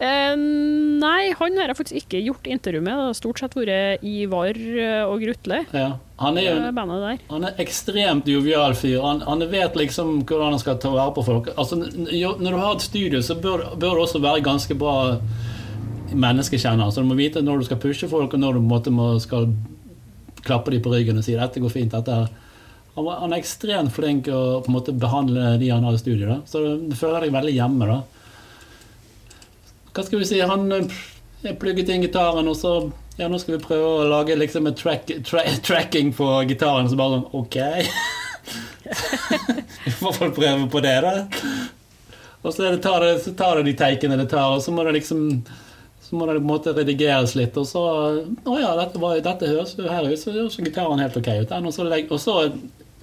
Eh, nei, han har jeg faktisk ikke gjort intervju med. Det har stort sett vært Ivar eh, og Grutle. Ja. Han er jo en han er ekstremt jovial fyr. Han, han vet liksom hvordan han skal ta vare på folk. Altså, når du har et studio, så bør, bør det også være ganske bra menneskekjenner. Så du må vite når du skal pushe folk, og når du måte må, skal klappe dem på ryggen og si 'dette går fint'. dette her. Han, var- han er ekstremt flink til å på en måte behandle de han har i studio. Da. Så du føler deg veldig hjemme. da. Hva skal vi si? Han er jeg plugget inn gitaren, og så ja, nå skal vi prøve å lage liksom en track, tra tracking på gitaren. Så bare sånn OK. Vi får vel prøve på det, da. Og så, er det, tar det, så tar det de teikene det tar, og så må det liksom så må det på en måte redigeres litt, og så Å ja, dette, var, dette høres jo her ut, så høres gitaren helt ok ut. Og så, og så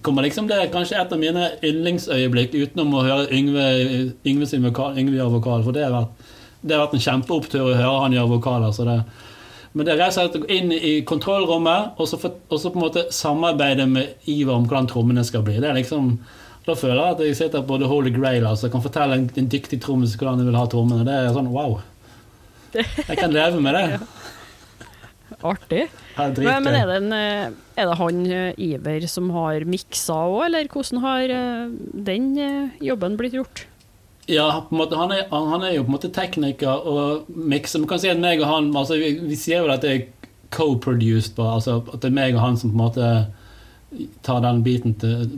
kommer liksom det kanskje et av mine yndlingsøyeblikk utenom å høre Yngve, Yngve sin vokal, Yngve gjøre vokal, for det har vært, det har vært en kjempeopptur å høre han gjøre vokaler. så det men det er rett og slett å gå inn i kontrollrommet og så, for, og så på en måte samarbeide med Ivar om hvordan trommene skal bli. Det er liksom, Da føler jeg at jeg sitter på The Holy Grail altså, kan fortelle en, en dyktig trommis hvordan jeg vil ha trommene. Det er sånn wow. Jeg kan leve med det. Artig. Men, men er, det en, eh, er det han eh, Iver som har miksa òg, eller hvordan har eh, den jobben blitt gjort? Ja, måte, han, er, han er jo på en måte tekniker og mikser. Man kan si at meg og han altså, vi, vi sier jo at det er co-produced, på, altså at det er meg og han som på en måte tar den biten til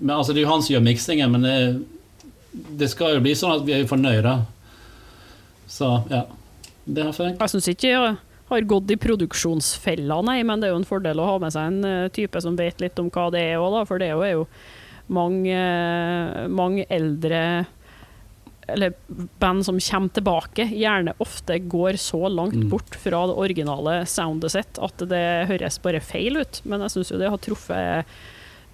men, altså, Det er jo han som gjør miksingen, men det, det, skal jo bli sånn at vi er fornøyde. Så ja. Det har jeg. Jeg syns ikke jeg har gått i produksjonsfella, nei, men det er jo en fordel å ha med seg en uh, type som vet litt om hva det er òg, for det er jo mange, uh, mange eldre eller band som kommer tilbake, gjerne ofte går så langt mm. bort fra det originale soundet sitt at det høres bare feil ut. Men jeg syns jo det har truffet,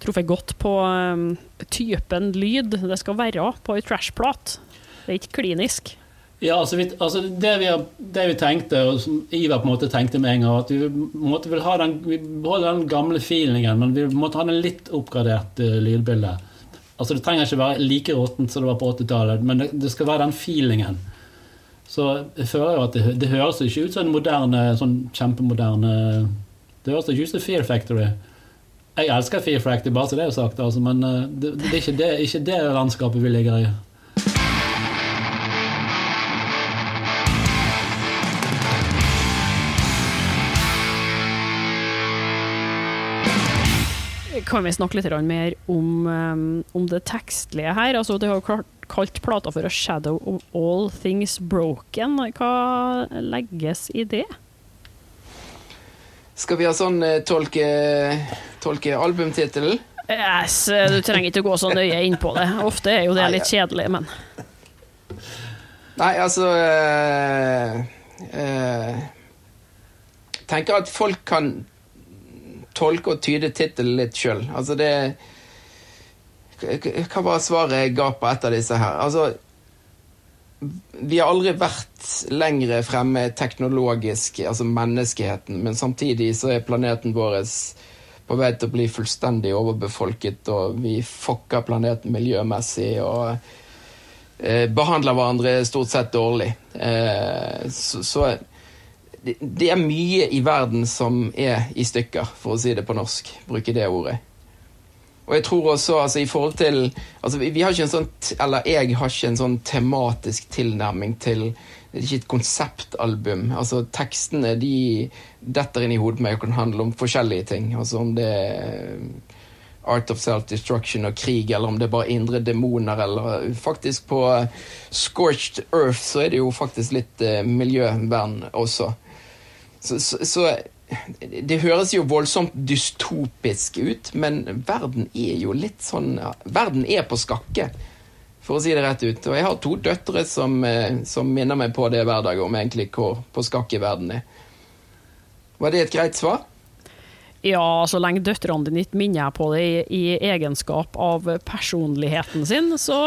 truffet godt på um, typen lyd det skal være på ei trashplat. Det er ikke klinisk. Ja, altså, vi, altså det, vi det, vi tenkte, og som Ivar på en måte tenkte med en gang, at vi måtte vil ha den, vi den gamle feelingen, men vi måtte ha den litt oppgradert uh, lydbildet. Altså Det trenger ikke være like råttent som det var på 80-tallet, men det, det, skal være den feelingen. Så jeg føler jo at det, det høres ikke ut som en moderne, sånn kjempemoderne Det høres ikke ut som Fear Factory. Jeg elsker Fear Factory, bare så det er sagt, altså, men uh, det, det, er ikke det, ikke det landskapet vi ligger i. kan vi snakke litt mer om, um, om det tekstlige her. Altså, du har kalt plata for 'A Shadow of All Things Broken'. Hva legges i det? Skal vi ha sånn uh, tolke, tolke albumtittelen? Yes, du trenger ikke gå så nøye inn på det. Ofte er jo det litt kjedelig, men Nei, altså uh, uh, Tenker at folk kan tolke og tyde tittelen litt sjøl. Altså det Hva var svaret jeg ga på et av disse her? Altså vi har aldri vært lenger fremme teknologisk, altså menneskeheten, men samtidig så er planeten vår på vei til å bli fullstendig overbefolket, og vi fucker planeten miljømessig og eh, behandler hverandre stort sett dårlig. Eh, så, så det er mye i verden som er i stykker, for å si det på norsk. Bruke det ordet. Og jeg tror også, altså i forhold til altså vi har ikke en sånn, Eller jeg har ikke en sånn tematisk tilnærming til Det er ikke et konseptalbum. Altså Tekstene de detter inn i hodet meg og kan handle om forskjellige ting. Altså Om det er Art of Self-Destruction og krig, eller om det er bare indre demoner, eller faktisk på Scorched Earth så er det jo faktisk litt eh, miljøvern også. Så, så, så, det høres jo voldsomt dystopisk ut, men verden er jo litt sånn Verden er på skakke, for å si det rett ut. Og jeg har to døtre som, eh, som minner meg på det hver dag, om egentlig hvor på skakke verden er. Var det et greit svar? Ja, så lenge døtrene dine ikke minner på det i, i, egenskap av personligheten sin, så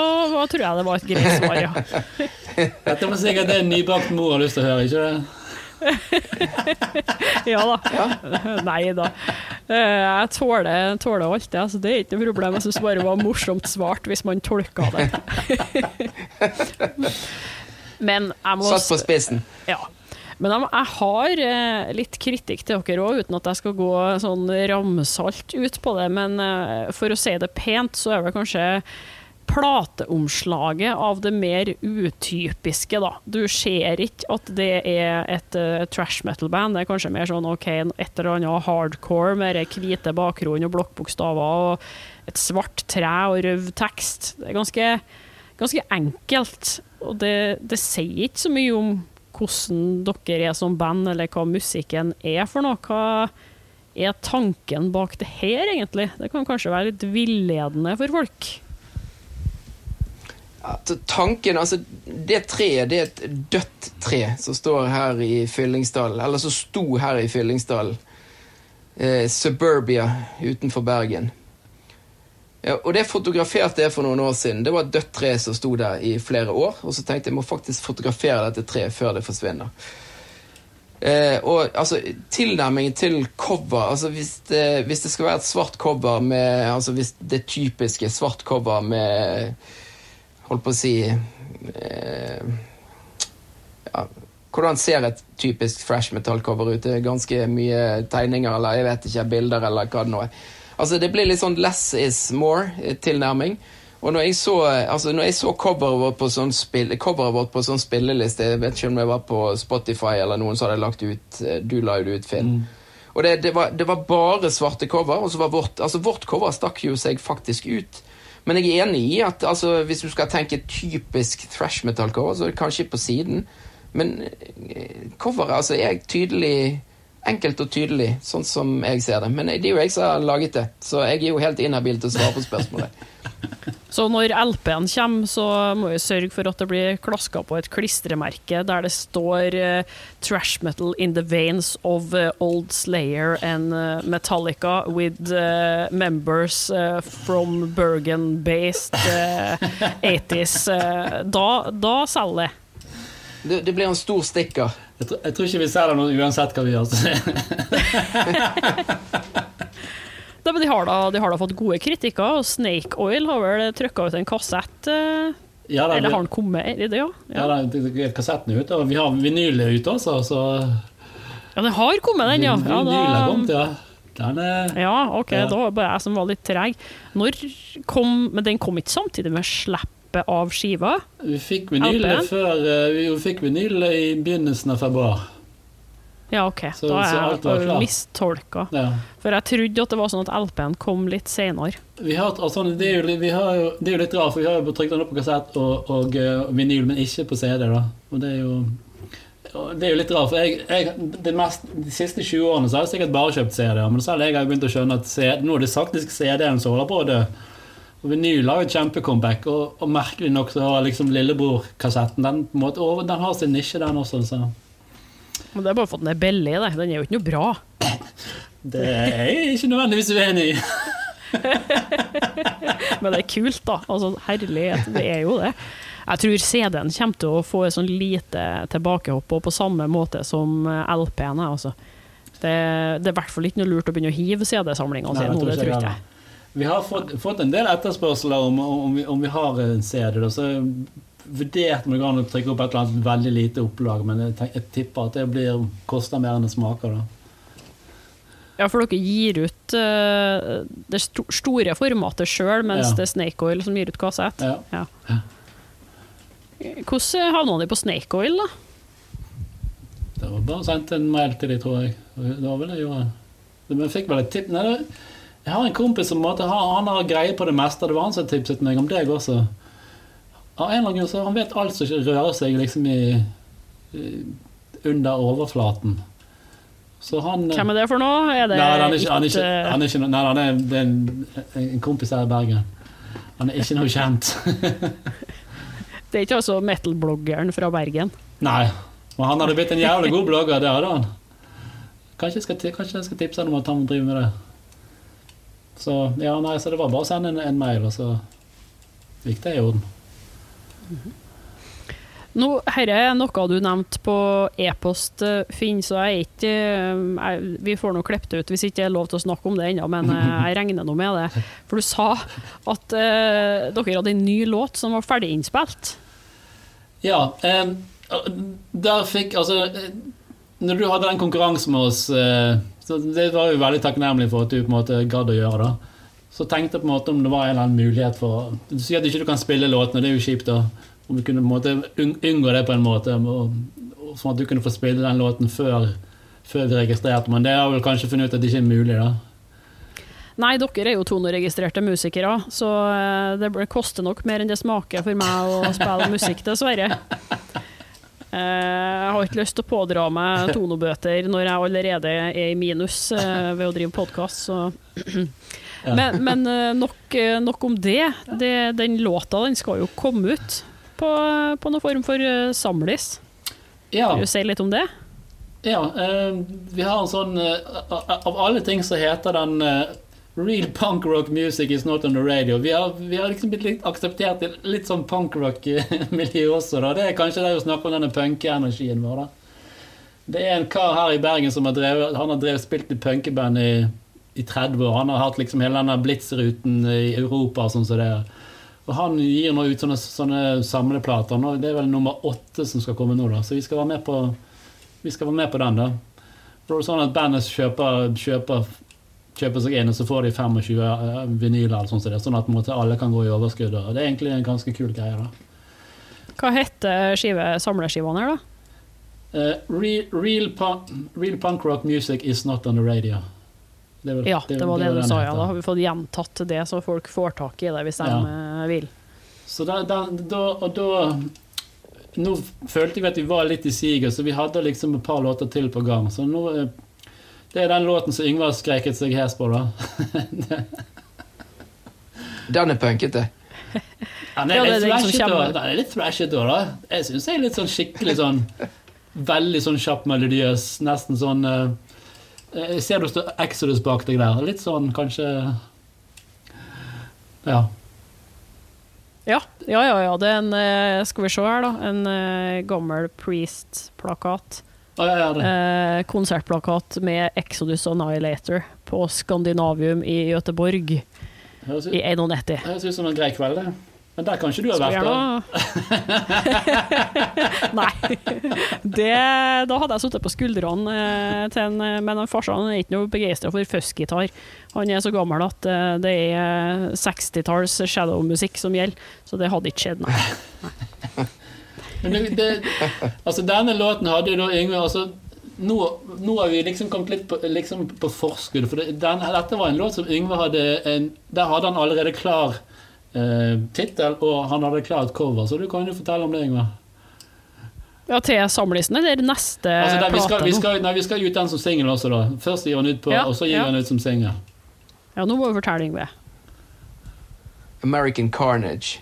tror jeg det var et greit svar, ja. Dette må sikkert det en nybakt mor har lyst til å høre, ikke det? ja da. Ja. Nei da. Eh, jeg tåler, tåler alt det, altså, det er ikke noe problem. Jeg syns bare det var morsomt svart hvis man tolka det. Men jeg må Satt på spissen. Ja. Men jeg har eh, litt kritikk til dere òg, uten at jeg skal gå sånn ramsalt ut på det. Men eh, for å si det pent, så er det kanskje plateomslaget av det mer utypiske, da. Du ser ikke at det er et uh, trash metal-band. Det er kanskje mer sånn OK, et eller annet hardcore med hvite bakgrunn og blokkbokstaver og et svart tre og røv tekst. Det er ganske, ganske enkelt. Og det, det sier ikke så mye om hvordan dere er som band, eller hva musikken er for noe. Hva er tanken bak det her, egentlig? Det kan kanskje være litt villedende for folk at tanken Altså, det treet, det er et dødt tre som står her i Fyllingsdalen. Eller som sto her i Fyllingsdalen. Eh, Suburbia utenfor Bergen. Ja, og det fotograferte jeg for noen år siden. Det var et dødt tre som sto der i flere år. Og så tenkte jeg jeg må faktisk fotografere dette treet før det forsvinner. Eh, og altså, tilnærmingen til cover altså hvis det, hvis det skal være et svart cover med altså Hvis det typiske svart cover med holdt på å si eh, ja, Hvordan ser et typisk fresh metal-cover ut? Det er ganske mye tegninger eller jeg vet ikke, bilder eller hva det nå er. Altså, det blir litt sånn less is more-tilnærming. Og når jeg så, altså når jeg så coveret vårt på sånn spill, på sånn spilleliste Jeg vet ikke om det var på Spotify eller noen som hadde lagt ut eh, Du la jo det ut, Finn. Og det, det, var, det var bare svarte cover, og så var vårt Altså, vårt cover stakk jo seg faktisk ut. Men jeg er enig i at altså, hvis du skal tenke typisk thrash metal-cover, så er det kanskje på siden. Men eh, coveret altså, er tydelig Enkelt og tydelig, sånn som jeg ser det. Men det er jo jeg som har laget det, så jeg er jo helt inhabil til å svare på spørsmålet. Så når LP-en kommer, så må vi sørge for at det blir klaska på et klistremerke der det står eh, 'Trash metal in the veins of eh, Old Slayer and eh, Metallica with members from Bergen-based eh, 80s'. Eh, da, da selger det. Det, det blir en stor stikker. Jeg, tror- jeg tror ikke vi det nå uansett hva vi gjør. Nei, men de, har da, de har da fått gode kritikker, og Snake Oil har vel trykka ut en kassett eh, Ja, da, Eller har den kommet? Er det, ja? ja, da, det- det- kassetten er ute, og vi har vinylet ute også, så ja, den har kommet, den, ja. ja da, kommet, ja. Den er Ja, ok, Ja. da var det bare jeg som var litt treg. Når kom Men den kom ikke samtidig med slippet av skiva? Vi fikk vinyl før eh, Vi fikk vinylet i begynnelsen av februar. Ja, ok. Så- da er jeg mistolka. Ja. For jeg trodde at det var sånn at LP-en kom litt senere. Vi har, altså, det, er jo, har jo, det er jo litt rart, for vi har jo trykt den opp på kassett og, og og, vinyl, men ikke på CD. da Og det er jo det er jo litt rart, for jeg, jeg, det mest, De siste 20 årene så har jeg sikkert bare kjøpt CD-er, men selv jeg har begynt å skjønne at CD, nå er det faktisk CD-en som holder på å dø. Og Vinyl har et kjempecomeback, og, og merkelig nok så har liksom lillebror-kassetten Den på en måte, over, den har sin nisje, den også. Så Men det er bare den er billig, det. Den er jo ikke noe bra. det er jeg ikke nødvendigvis uenig i. Men det er kult, da. Altså, herlighet, det er jo det. Jeg tror CD-en kommer til å få et sånn lite tilbakehopp, og på samme måte som LP-en er. Altså. Det, det er i hvert fall ikke noe lurt å begynne å hive CD-samlinga si nå, det tror ikke jeg. Vi har fått, fått en del etterspørsler om, om, vi, om vi har en CD. Da, så vurderte an å trykke opp et eller annet veldig lite opplag, men jeg, tenk, jeg tipper at det blir, koster mer enn det smaker. da. Ja, for dere gir ut uh, det sto store formatet sjøl, mens Ja. det er Snake Oil som gir ut kassett. Ja. Hvordan havna de på Snake Oil, da? Det var bare sendt en mail til de, tror jeg. Det var vel det jeg gjorde. Men jeg fikk vel et tipp Nei, det, jeg har en kompis som måtte, han, han har greie på det meste. Det var han som tipset meg om deg også. Av en eller annen grunn så Han vet alt som ikke rører seg liksom i, i under overflaten. Så han Hvem er det for noe? Er det Nei, han er ikke, han er ikke, han er ikke Nei, han er, det er en, en kompis her i Bergen. Han er ikke noe kjent. Det er ikke altså metal-bloggeren fra Bergen? Nei. Men han hadde blitt en jævlig god blogger, det hadde han. Kanskje jeg skal, kanskje jeg skal tipse ham om at han driver drive med det. Så ja, nei, så det var bare å sende en, en mail, og så gikk det i orden. Nå, Dette er noe du nevnte på e-post, eh, Finn, så jeg er ikke eh, jeg, Vi får nå klippet det ut hvis ikke det er lov til å snakke om det ennå, men eh, jeg regner nå med det. For du sa at eh, dere hadde en ny låt som var ferdig innspilt. Ja, eh, der fikk Altså, når du hadde den konkurransen med oss, eh, så det var jo veldig takknemlig for at du på en måte gadd å gjøre det. Så tenkte jeg på en måte om det var en eller annen mulighet for Du sier at du ikke kan spille låtene, det er jo kjipt, da. Om vi kunne på en måte unngå det på en måte, og, sånn at du kunne få spille den låten før, før vi registrerte. Men det har vel kanskje funnet ut at det ikke er mulig, da. Nei, dere er jo toneregistrerte musikere, så eh, det koster nok mer enn det smaker for meg å spille musikk, dessverre. Eh, Jeg har ikke lyst til å pådra meg tonobøter når jeg allerede er i minus eh, ved å drive podkast, så Men, men eh, nok, nok om det. det. Den låta den skal jo komme ut på, på noen form for samlis. Ja. Vil du si litt om det? Ja, vi har en sånn Av alle ting så heter den Real punk rock music is not on the radio. Vi har, vi har liksom blitt litt akseptert i litt sånn punk rock-miljø også. Da. Det er kanskje det å snakke om denne punke-energien vår. da. Det er en kar her i Bergen som har drevet, han har drevet spilt i punkeband i, i 30 år. Han har hatt liksom hele denne Blitz-ruten i Europa og sånn som det er. Og han gir nå ut sånne, sånne samleplater. Nå, det er vel nummer åtte som skal komme nå, da. Så vi skal være med på, vi skal være med på den, da. For det er sånn at bandet kjøper, kjøper kjøper seg inn, og så får de 25 eh, vinyler, eller sånt, det, sånn at en måte, alle kan gå i overskudd. Og det er egentlig en ganske kul greie. da. Hva heter skive, samleskivene her, da? Uh, real, real, punk, real punk rock music is not on the radio. Det, vel- Ja, det var det vel du sa, ja. Da har vi fått gjentatt det, så folk får tak i det hvis de Ja. eh, vil. Så da, da, da, og da Nå følte vi at vi var litt i siget, så vi hadde liksom et par låter til på gang. Så nå eh, Det er den låten som Yngvar skreket seg hes på, da. Den er punkete. Den er Ja, det er litt den er litt thrashete også, da. Jeg syns jeg er litt sånn skikkelig sånn Veldig sånn kjapp melodiøs. Nesten sånn eh, Jeg ser det står Exodus bak deg der. Litt sånn kanskje Ja. Ja, ja, ja. ja. Det er en eh, Skal vi se her, da. En eh, gammel Priest-plakat. Det. Eh, konsertplakat med Exodus Annihilator på Skandinavium i Göteborg I ut, i 91. høres ut som en grei kveld, det. Men der kan ikke du ha vært. da. Nei. Det, da hadde jeg sittet på skuldrene eh, til en eh, Men en farsan er ikke noe begeistra for fuzzgitar. Han er så gammel at eh, det er 60-talls shadowmusikk som gjelder, så det hadde ikke skjedd, nei. Men det, det, altså denne låten hadde jo da Yngve altså, nå, nå har vi liksom kommet litt på, liksom på forskudd. For det, den, dette var en låt som Yngve hadde en, Der hadde han allerede klar eh, tittel, og han hadde klart cover. Så du kan jo fortelle om det, Yngve. Ja, til samlisten, eller neste Altså, der, vi, skal, plate vi, skal, nei, vi skal gi ut den som singel også, da. Først gir han ut på, Ja, og så gir ja. han ut som singel. Ja, nå må vi fortelle Yngve. American Carnage.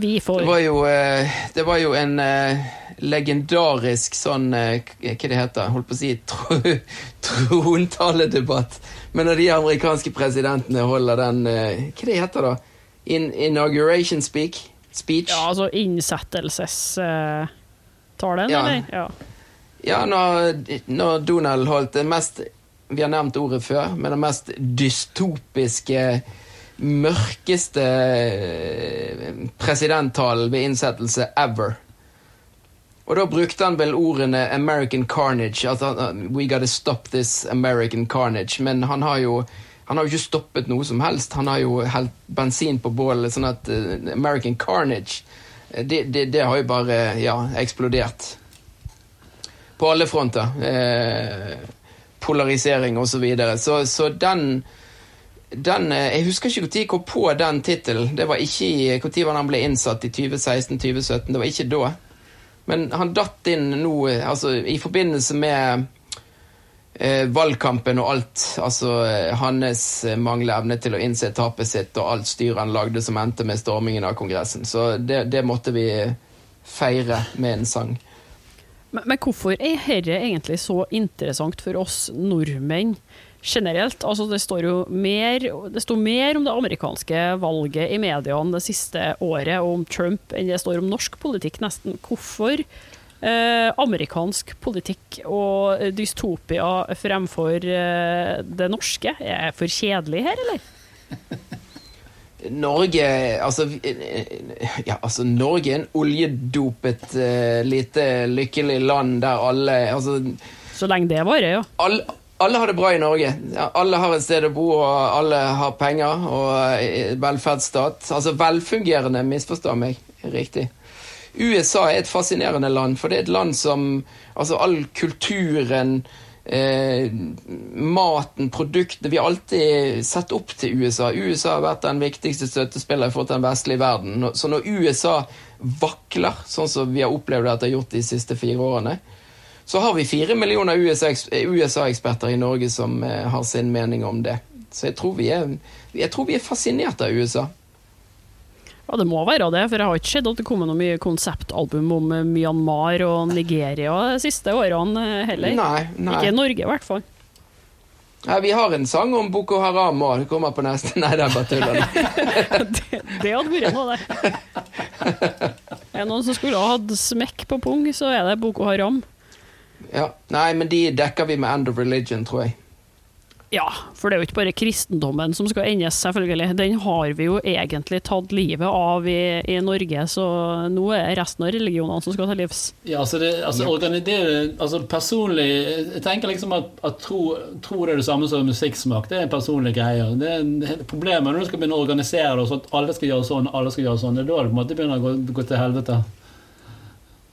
Hvorfor? Det var jo, eh, det var jo en eh, legendarisk sånn eh, Hva det heter Holdt på å si tro, trontaledebatt. Men når de amerikanske presidentene holder den Hva det heter da? In, inauguration speak? Speech? Ja, altså innsettelsestalen, Ja. eller? Ja. Ja, når, når Donald holdt det mest Vi har nevnt ordet før, men det mest dystopiske, mørkeste eh, presidenttalen ved innsettelse ever. Og da brukte han vel ordene 'American carnage', han- 'We gotta stop this American carnage', men han har jo han har jo ikke stoppet noe som helst. Han har jo helt bensin på bålet, sånn at uh, 'American carnage' eh, det, det, det har jo bare ja, eksplodert på alle fronter. Eh, polarisering og så videre. Så, så den, den eh, Jeg husker ikke når jeg kom på den tittelen. Det var ikke i Når han ble innsatt? I 2016-2017? Det var ikke da. Men han datt inn nå eh, altså, i forbindelse med eh, valgkampen og alt. Altså eh, hans eh, manglende evne til å innse tapet sitt og alt styret han lagde som endte med stormingen av Kongressen. Så det, det måtte vi feire med en sang. Men, men hvorfor er dette egentlig så interessant for oss nordmenn generelt? Altså det står jo mer, det står mer om det amerikanske valget i mediene det siste året, og om Trump, enn det står om norsk politikk, nesten. Hvorfor eh, amerikansk politikk og dystopia fremfor eh, det norske? Er jeg for kjedelig her, eller? Norge altså, ja, altså Norge er en oljedopet uh, lite lykkelig land der alle altså, Så lenge det varer, ja. alle, alle har det bra i Norge. Alle har et sted å bo, og alle har penger og eh, velferdsstat. Altså velfungerende, misforstår meg riktig. USA er et fascinerende land, for det er et land som Altså all kulturen Eh, maten, produktene Vi har alltid sett opp til USA. USA har vært den viktigste støttespilleren for den vestlige verden. Så når USA vakler, sånn som vi har opplevd at det har gjort de siste fire årene, så har vi fire millioner USA-eksperter i Norge som eh, har sin mening om det. Så jeg tror vi er, jeg tror vi er fascinert av USA. Ja, det må være det, for jeg har ikke sett at det kommer noe mye konseptalbum om eh, Myanmar og Nigeria de siste årene eh, heller. Nei, nei. Ikke i Norge, i hvert fall. Ja, vi har en sang om Boko Haram òg. Det kommer på neste. Nei, det er bare tull. det, det hadde vært noe, det. Er det noen som skulle ha hatt smekk på pung, så er det Boko Haram. Ja. Nei, men de dekker vi med End of Religion, tror jeg. Ja, for det er jo ikke bare kristendommen som skal endes, selvfølgelig. Den har vi jo egentlig tatt livet av i, i Norge, så nå er det resten av religionene som skal ta livs. Ja, altså, det, altså, det, altså personlig Jeg tenker liksom at, at tro, tro det er det samme som musikksmak. Det er en personlig greie. Det er Problemet når du skal begynne å organisere det, sånn at alle skal gjøre sånn, alle skal gjøre sånn. Det er da det på en måte begynner å gå, gå til helvete.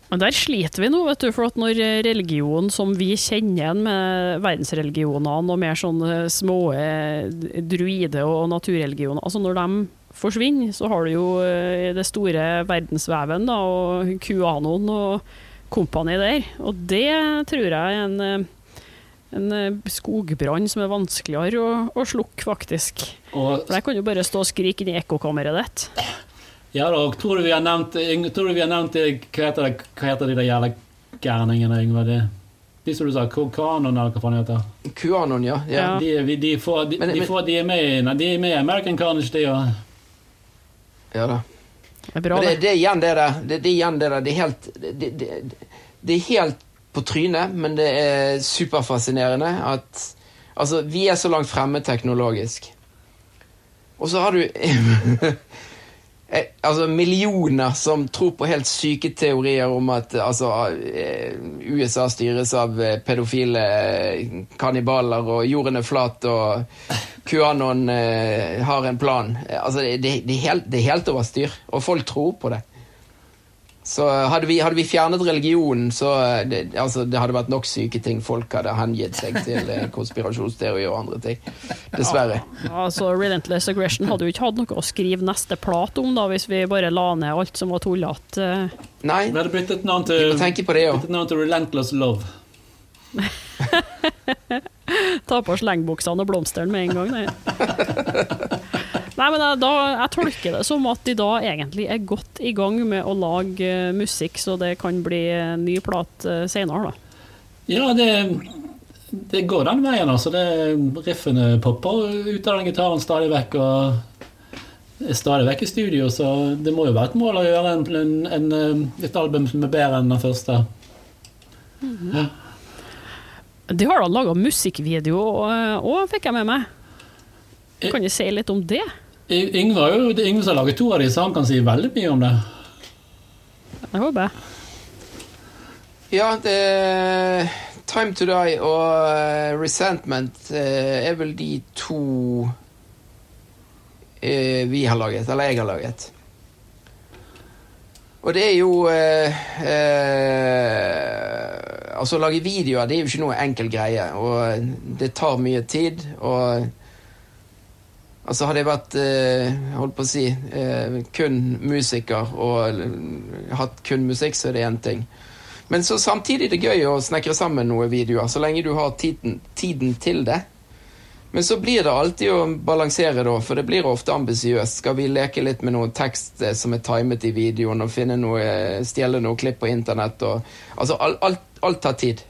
Men der sliter vi nå, vet du, for at når religion som vi kjenner igjen med verdensreligionene og mer sånne små eh, druide- og naturreligioner, altså når de forsvinner, så har du jo eh, det store verdensveven da, og QAnon og kompani der. Og det tror jeg er en, eh, en eh, skogbrann som er vanskeligere å, å slukke, faktisk. Og For der kan du bare stå og skrike inn i ekkokammeret ditt. Ja da, og tror du vi har nevnt, tror du vi har nevnt hva, heter det, hva heter de der jævla gærningene, Yngve? De, de som du sa, Kanon eller hva faen heter? Kuanon, ja. ja. De, de, får, de, Men- de, men- får, de er med i de er med i American Carnage, de òg. ja da. Det er bra, Men det, det. det er igjen det der. Det, det er igjen det der. Det er helt det, det, det er helt på trynet, men det er superfascinerende at Altså, vi er så langt fremme teknologisk. Og så har du eh, Altså millioner som tror på helt syke teorier om at altså, eh, USA styres av eh, pedofile kannibaler, og jorden er flat, og QAnon har en plan. Altså, det, det, det, er helt, det er helt over styr, og folk tror på det. Så hadde vi, hadde vi fjernet religionen, så eh, det, altså, det hadde vært nok syke ting. Folk hadde hengitt seg til konspirasjonsteori og andre ting. Dessverre. Altså, Relentless Aggression hadde jo ikke hatt noe å skrive neste plate om, da, hvis vi bare la ned alt som var tullete. Nei, Vi hadde byttet navn til, til Relentless Love. Ta på slengbuksene og blomsteren med en gang. Nei. Men da, jeg tolker det som at de da egentlig er godt i gang med å lage eh, musikk, så det kan bli en ny plate uh, senere, da. Ja, det, det går den veien, altså. Det, riffene popper ut av den gitaren stadig vekk. og er stadig vekk i studio, så det må jo være et mål å gjøre en, en, en, eh, et album som er bedre enn den første. Ja De har da laga musikkvideo òg, fikk jeg med meg. Kan du si litt om det? Yngve har jo Yngve som har laget to av de, så han kan si veldig mye om det. Jeg håper. Ja, det Time to Die og eh, Resentment eh, er vel de to eh, vi har laget, eller jeg har laget. Og det er jo eh, eh, Altså, å lage videoer det er jo ikke noe enkel greie, og det tar mye tid. Og altså, hadde jeg vært eh, holdt på å si eh, kun musiker og hatt kun musikk, så er det én ting. Men så samtidig er det gøy å snekre sammen noen videoer, så lenge du har tiden, tiden til det. Men så blir det alltid å balansere, da, for det blir ofte ambisiøst. Skal vi leke litt med noe tekst eh, som er timet i videoen, og finne noe, stjele noe klipp på internett? Og, altså, alt, alt, alt tar tid.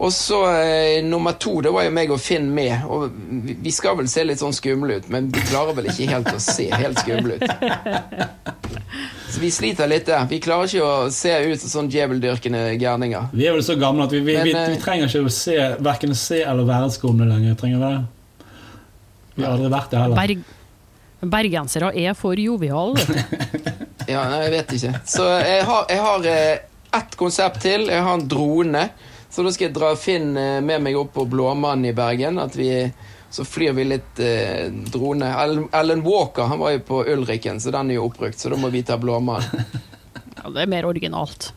Og så eh, nummer to, det var jo meg og Finn med. Og vi, vi skal vel se litt sånn skumle ut, men vi klarer vel ikke helt å se helt skumle ut. Så vi sliter litt der. Vi klarer ikke å se ut som sånn djeveldyrkende gærninger. Vi er vel så gamle at vi, vi, Men, vi, eh, vi trenger ikke å se, hverken se eller være skumle lenger. Trenger vi det? Vi har aldri vært det heller. Berg Bergensere er for joviale. Ja, nei, jeg vet ikke. Så jeg har, jeg har eh, ett konsept til. Jeg har en drone. Så da skal jeg dra Finn eh, med meg opp på Blåmannen i Bergen. At vi, så flyr vi litt eh, drone. Ellen, Ellen Walker han var jo på Ulriken, så den er jo oppbrukt. Så da må vi ta Blåmannen. Ja, det er mer originalt.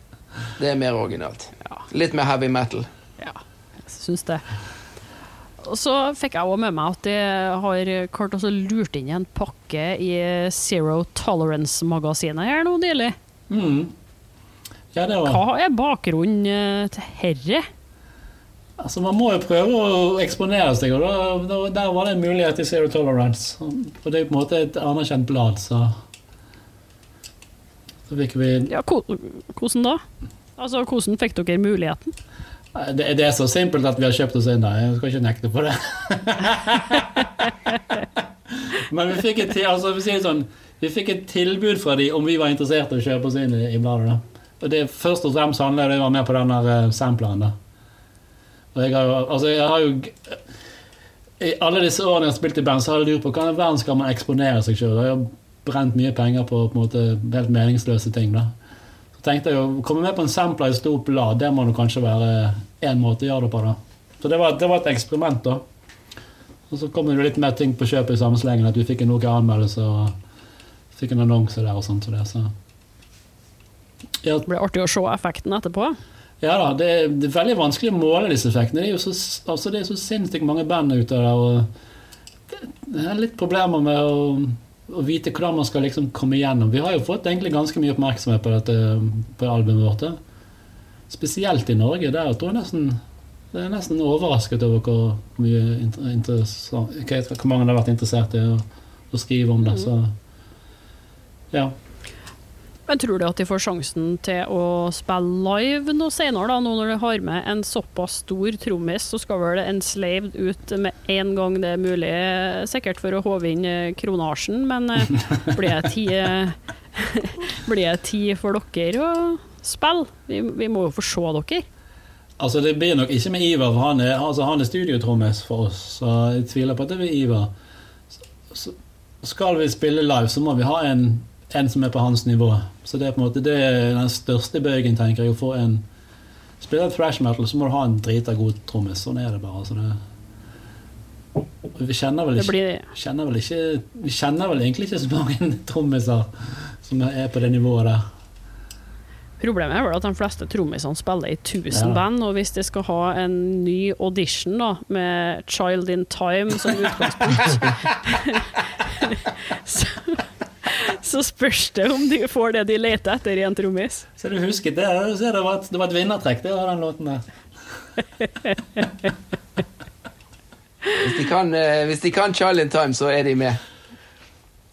Det er mer originalt. Ja. Litt mer heavy metal. Ja, jeg syns det. Og så fikk jeg òg med meg at de har klart å lurt inn en pakke i Zero Tolerance-magasinet her nå nylig. Mm. Ja, Hva er bakgrunnen eh, til herre? Altså, Man må jo prøve å eksponere seg, og da, da, der var det en mulighet til Zero Tolerance. Og det er jo på en måte et anerkjent blad, så Så fikk vi Ja, hvordan da? Altså, hvordan fikk dere muligheten? det, det er så simpelt at vi har kjøpt oss inn der. Jeg skal ikke nekte på det. Men vi fikk, et, altså, vi, sånn, vi fikk et tilbud fra de om vi var interessert i å kjøpe oss inn i, i bladet. da. Det først og fremst handler det om med på den der uh, sampleren. da. Og jeg har jo, altså jeg har jo I alle disse årene jeg har spilt i band, så har jeg lurt på hva i verden skal man eksponere seg sjøl. Jeg har brent mye penger på, på en måte, helt meningsløse ting. da. Så tenkte jeg å komme med på en sampler i stort blad, det må nå kanskje være én måte å gjøre det på. da. Så det var, det var et eksperiment, da. Og så kom det litt mer ting på kjøpet i samme slengen, at vi fikk en noe anmeldelse og fikk en annonse der og sånt. Så det, så. Ja, Det blir artig å se effekten etterpå. ja da, det er, det er veldig vanskelig å måle disse effektene. Det er jo så, altså det er så sinnssykt mange band ute der. og det, er litt problemer med å, å vite hvordan man skal liksom komme igjennom. Vi har jo fått egentlig ganske mye oppmerksomhet på dette på albumet vårt. Spesielt i Norge. Der tror jeg nesten det er nesten overrasket over hvor, mye hvor mange det har vært interessert i å, å skrive om det. Så ja. Men tror du at de får sjansen til å spille live noe senere, da, nå når de har med en såpass stor trommis, så skal vel Enslaved ut med en gang det er mulig, sikkert for å håve inn eh, kronasjen, men eh, blir det tid, blir det tid for dere å spille? Vi, vi må jo få se dere. Altså Det blir nok ikke med Ivar, for han er, altså, han er studiotrommis for oss. Så jeg tviler på at det blir Ivar. Så, så skal vi spille live, så må vi ha en, en som er på hans nivå. Så det er på en måte det er den største bøygen, tenker jeg. Å få en Spiller thrash metal, så må du ha en drita god trommis. Sånn er det bare. Altså det, vi kjenner vel ikke, kjenner vel ikke Vi kjenner vel egentlig ikke så mange trommiser som er på det nivået der. problemet er vel at de fleste trommisene spiller i 1000 Ja. band, og hvis de skal ha en ny audition da, med Child in Time som utgangspunkt, så, så spørs det om de får det de leter etter i en trommis. Så du husker det? Så det, var et, det var et vinnertrekk, det var den låten der. Hvis de kan, eh, hvis de kan Child in Time, så er de med.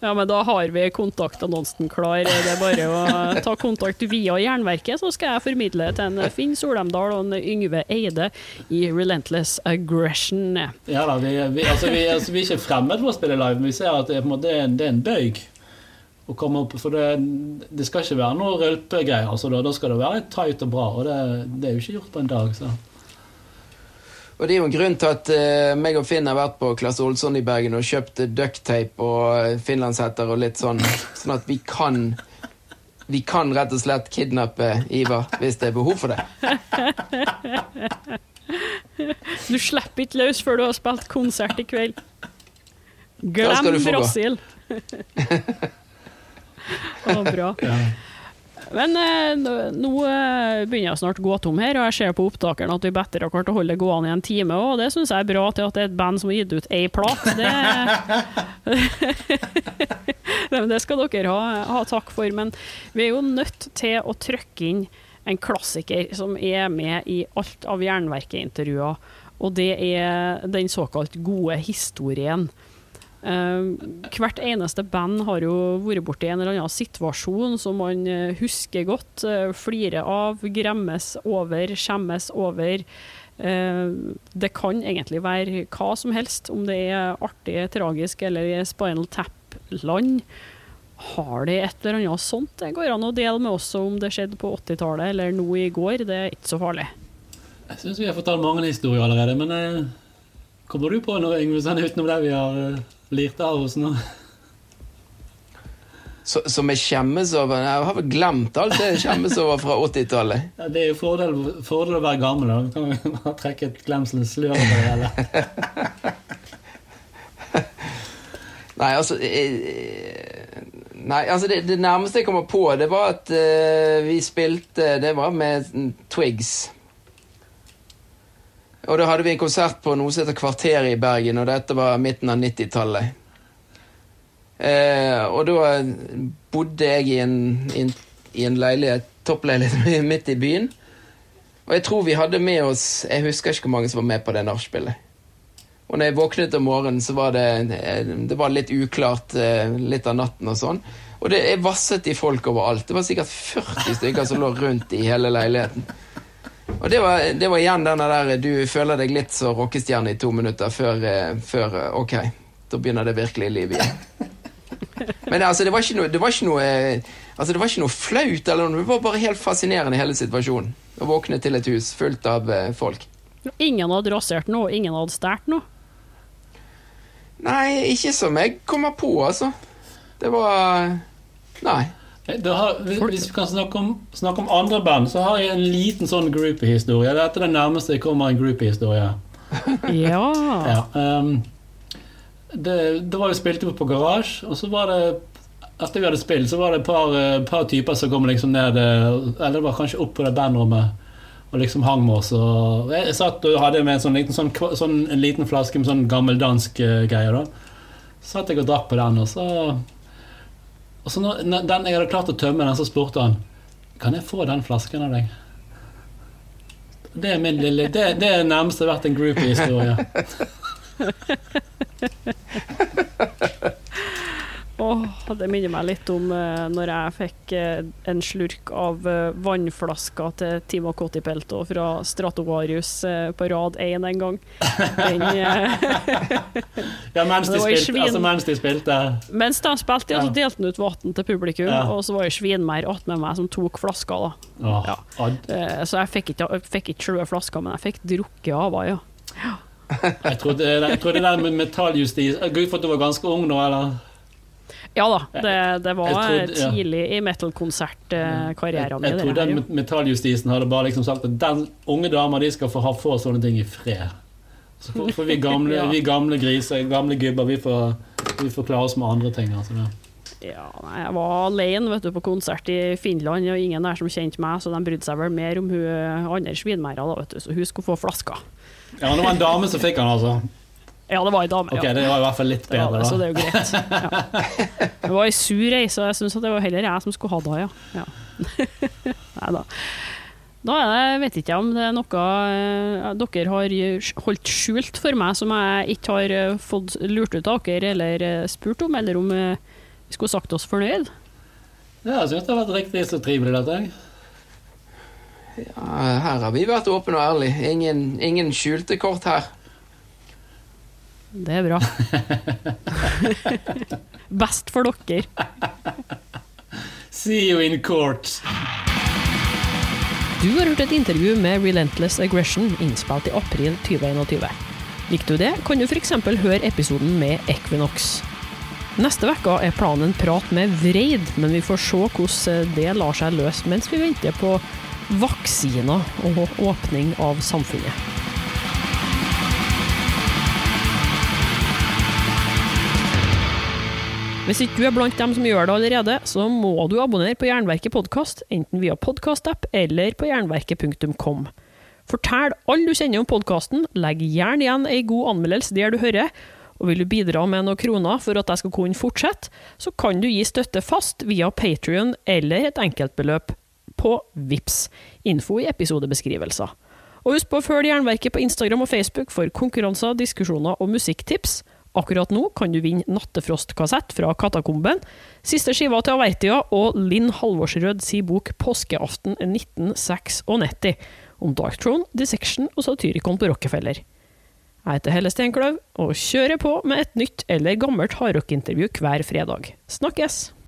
Ja, men da har vi kontaktannonsen klar. Det er bare å ta kontakt via Jernverket, så skal jeg formidle til en Finn Solemdal og en Yngve Eide i Relentless Aggression. Ja da, vi, vi, altså, vi, altså, vi er ikke fremmed for å spille live, men vi ser at det er, på en måte, det en, det er en bøyg å komme opp For det, det skal ikke være noe rølpegreier. Altså, da, da skal det være tight og bra, og det, det er jo ikke gjort på en dag. Så. Og det er jo en grunn til at uh, meg og Finn har vært på Klasse Olsson i Bergen og kjøpt ducktape og eh, finlandshetter og litt sånn, sånn at vi kan vi kan rett og slett kidnappe Ivar hvis det er behov for det. Du slipper ikke løs før du har spilt konsert i kveld. Glem du få var bra. Ja. Men eh, nå eh, begynner jeg snart å gå tom her, og jeg ser på opptakeren at vi bedre har klart å holde det gående i en time, og det syns jeg er bra til at det er et band som har gitt ut ei plat. Det, det skal dere ha, ha takk for, men vi er jo nødt til å trykke inn en klassiker som er med i alt av Jernverket-intervjuer, og det er den såkalt gode historien. Eh, hvert eneste band har jo vært borti en eller annen situasjon som man eh, husker godt, uh, flirer av, gremmes over, skjemmes over. Eh, det kan egentlig være hva som helst, om det er artig, tragisk eller i Spinal Tap-land. Har de et eller annet sånt? Det går an å dele med oss om det skjedde på 80-tallet eller nå i går. Det er ikke så farlig. Jeg syns vi har fortalt mange historier allerede, men eh, kommer du på noe Yngve, sånn utenom det vi har eh, lirt av oss nå? Så, som vi skjemmes over. Jeg har vel glemt alt det jeg skjemmes over fra 80-tallet. Ja, det er jo fordel, fordel å være gammel. Da. Kan vi bare trekke et glemselens slør over det. Nei, altså eh, Nei, altså det, det nærmeste jeg kommer på, det var at uh, vi spilte Det var med Twigs. Og da hadde vi en konsert på noe som heter Kvarteret i Bergen, og dette var midten av 90-tallet. Eh, og da bodde jeg i en, i en, i en leilighet, toppleilighet midt i byen. Og jeg tror vi hadde med oss Jeg husker ikke hvor mange som var med på det nachspielet. Og når jeg våknet om morgenen, så var det, det var litt uklart eh, litt av natten og sånn. Og det jeg vasset i folk overalt. Det var sikkert 40 stykker som lå rundt i hele leiligheten. Og det var, det var igjen denne der du føler deg litt så rockestjerne i to minutter før, eh, før eh, Ok, da begynner det virkelige livet igjen. Men altså, det var ikke noe, det var ikke noe eh, Altså, det var ikke noe flaut, eller noe. Det var bare helt fascinerende, hele situasjonen. Å våkne til et hus fullt av eh, folk. Ingen hadde rasert noe, ingen hadde stjålet noe. Nei, ikke som jeg kommer på, altså. Det var Nei. Har, hvis, vi kan snakke om, snakke om andre band, så har jeg en liten sånn groupie-historie. Dette er det nærmeste jeg kommer en groupie-historie. Ja. Ja, um, det, det var vi spilte på Garasje, og så var det etter vi hadde spilt, så var det et par, eh, par typer som kom liksom ned eh, Eller det var kanskje opp på det bandrommet og liksom hang med oss. Og jeg satt og hadde med en sånn liten, sånn, sånn, en liten flaske med sånn gammeldansk uh, greie. da Så satt jeg og drakk på den, og så Og så når den jeg hadde klart å tømme den, så spurte han Kan jeg få den flasken av deg. Det er min lille Det, det er nærmest vært en groupie-historie. Åh, det minner meg litt om eh, når jeg fikk eh, en slurk av eh, vannflaska til Timo Kotipelto fra Stratovarius eh, på rad 1 en gang. Den, eh, Ja, mens de, spilte, altså, mens de spilte mens de spilte, ja, så delte han ut vann til publikum, Ja. og så var det svinmær attmed meg som tok flaska. da. Oh, Ja. Eh, Så jeg fikk ikke, jeg fikk ikke selve flaska, men jeg fikk drukket av henne, ja. Jeg trodde, jeg trodde det der med metalljustis Gud, for at du var ganske ung nå, eller? Ja da, det, det var trodde- ja. tidlig i metal-konsertkarrieren min. jeg jeg her, den metalljustisen hadde bare liksom sagt at den unge dama de skal få ha få sånne ting i fred. Så får, får vi, gamle, Ja. vi gamle griser, gamle gubber, vi får, vi får klare oss med andre ting. Altså det. Ja, nei, jeg var alene vet du, på konsert i Finland, og ingen der som kjente meg, så de brydde seg vel mer om hun andre svinmæra, så hun skulle få flaska. Ja, det var en dame som fikk den, altså. Ja, det var ei dame, Ok, ja. det var i hvert fall litt bedre, det, så da. det er jo greit. Ja. Det var ei sur ei, så jeg syns det var heller jeg som skulle ha det, ja. ja. Nei da. Da er det, jeg vet ikke om det er noe eh, dere har holdt skjult for meg som jeg ikke har eh, fått lurt ut av dere eller eh, spurt om, eller om vi skulle sagt oss fornøyd. Ja, jeg syns det har vært riktig så trivelig, dette. Ja, her har vi vært åpne og ærlige. Ingen, ingen skjulte kort her. Det er bra. Best for dere. See you in court. Du har hørt et intervju med Relentless Aggression innspilt i april 2021. Likte du det, kan du f.eks. høre episoden med Equinox. Neste uke er planen prat med Vreid, men vi får se hvordan det lar seg løse mens vi venter på vaksiner og åpning av samfunnet. Hvis ikke du er blant dem som gjør det allerede, så må du abonnere på Jernverket podkast, enten via podkastapp eller på jernverket.kom. Fortell alle du kjenner om podkasten, legg gjerne igjen ei god anmeldelse der du hører, og vil du bidra med noen kroner for at jeg skal kunne fortsette, så kan du gi støtte fast via Patrion eller et enkeltbeløp på VIPS. Info i episodebeskrivelser. Og husk på å følge Jernverket på Instagram og Facebook for konkurranser, diskusjoner og musikktips. Akkurat nå kan du vinne Nattefrost-kassett fra Katakomben, siste skiva til Avertia og Linn Halvorsrød si bok 'Påskeaften 1996' om Dark Throne, Dissection og Satyricon på Rockefeller. Jeg heter Helle Steinkløv og kjører på med et nytt eller gammelt hardrockintervju hver fredag. Snakkes!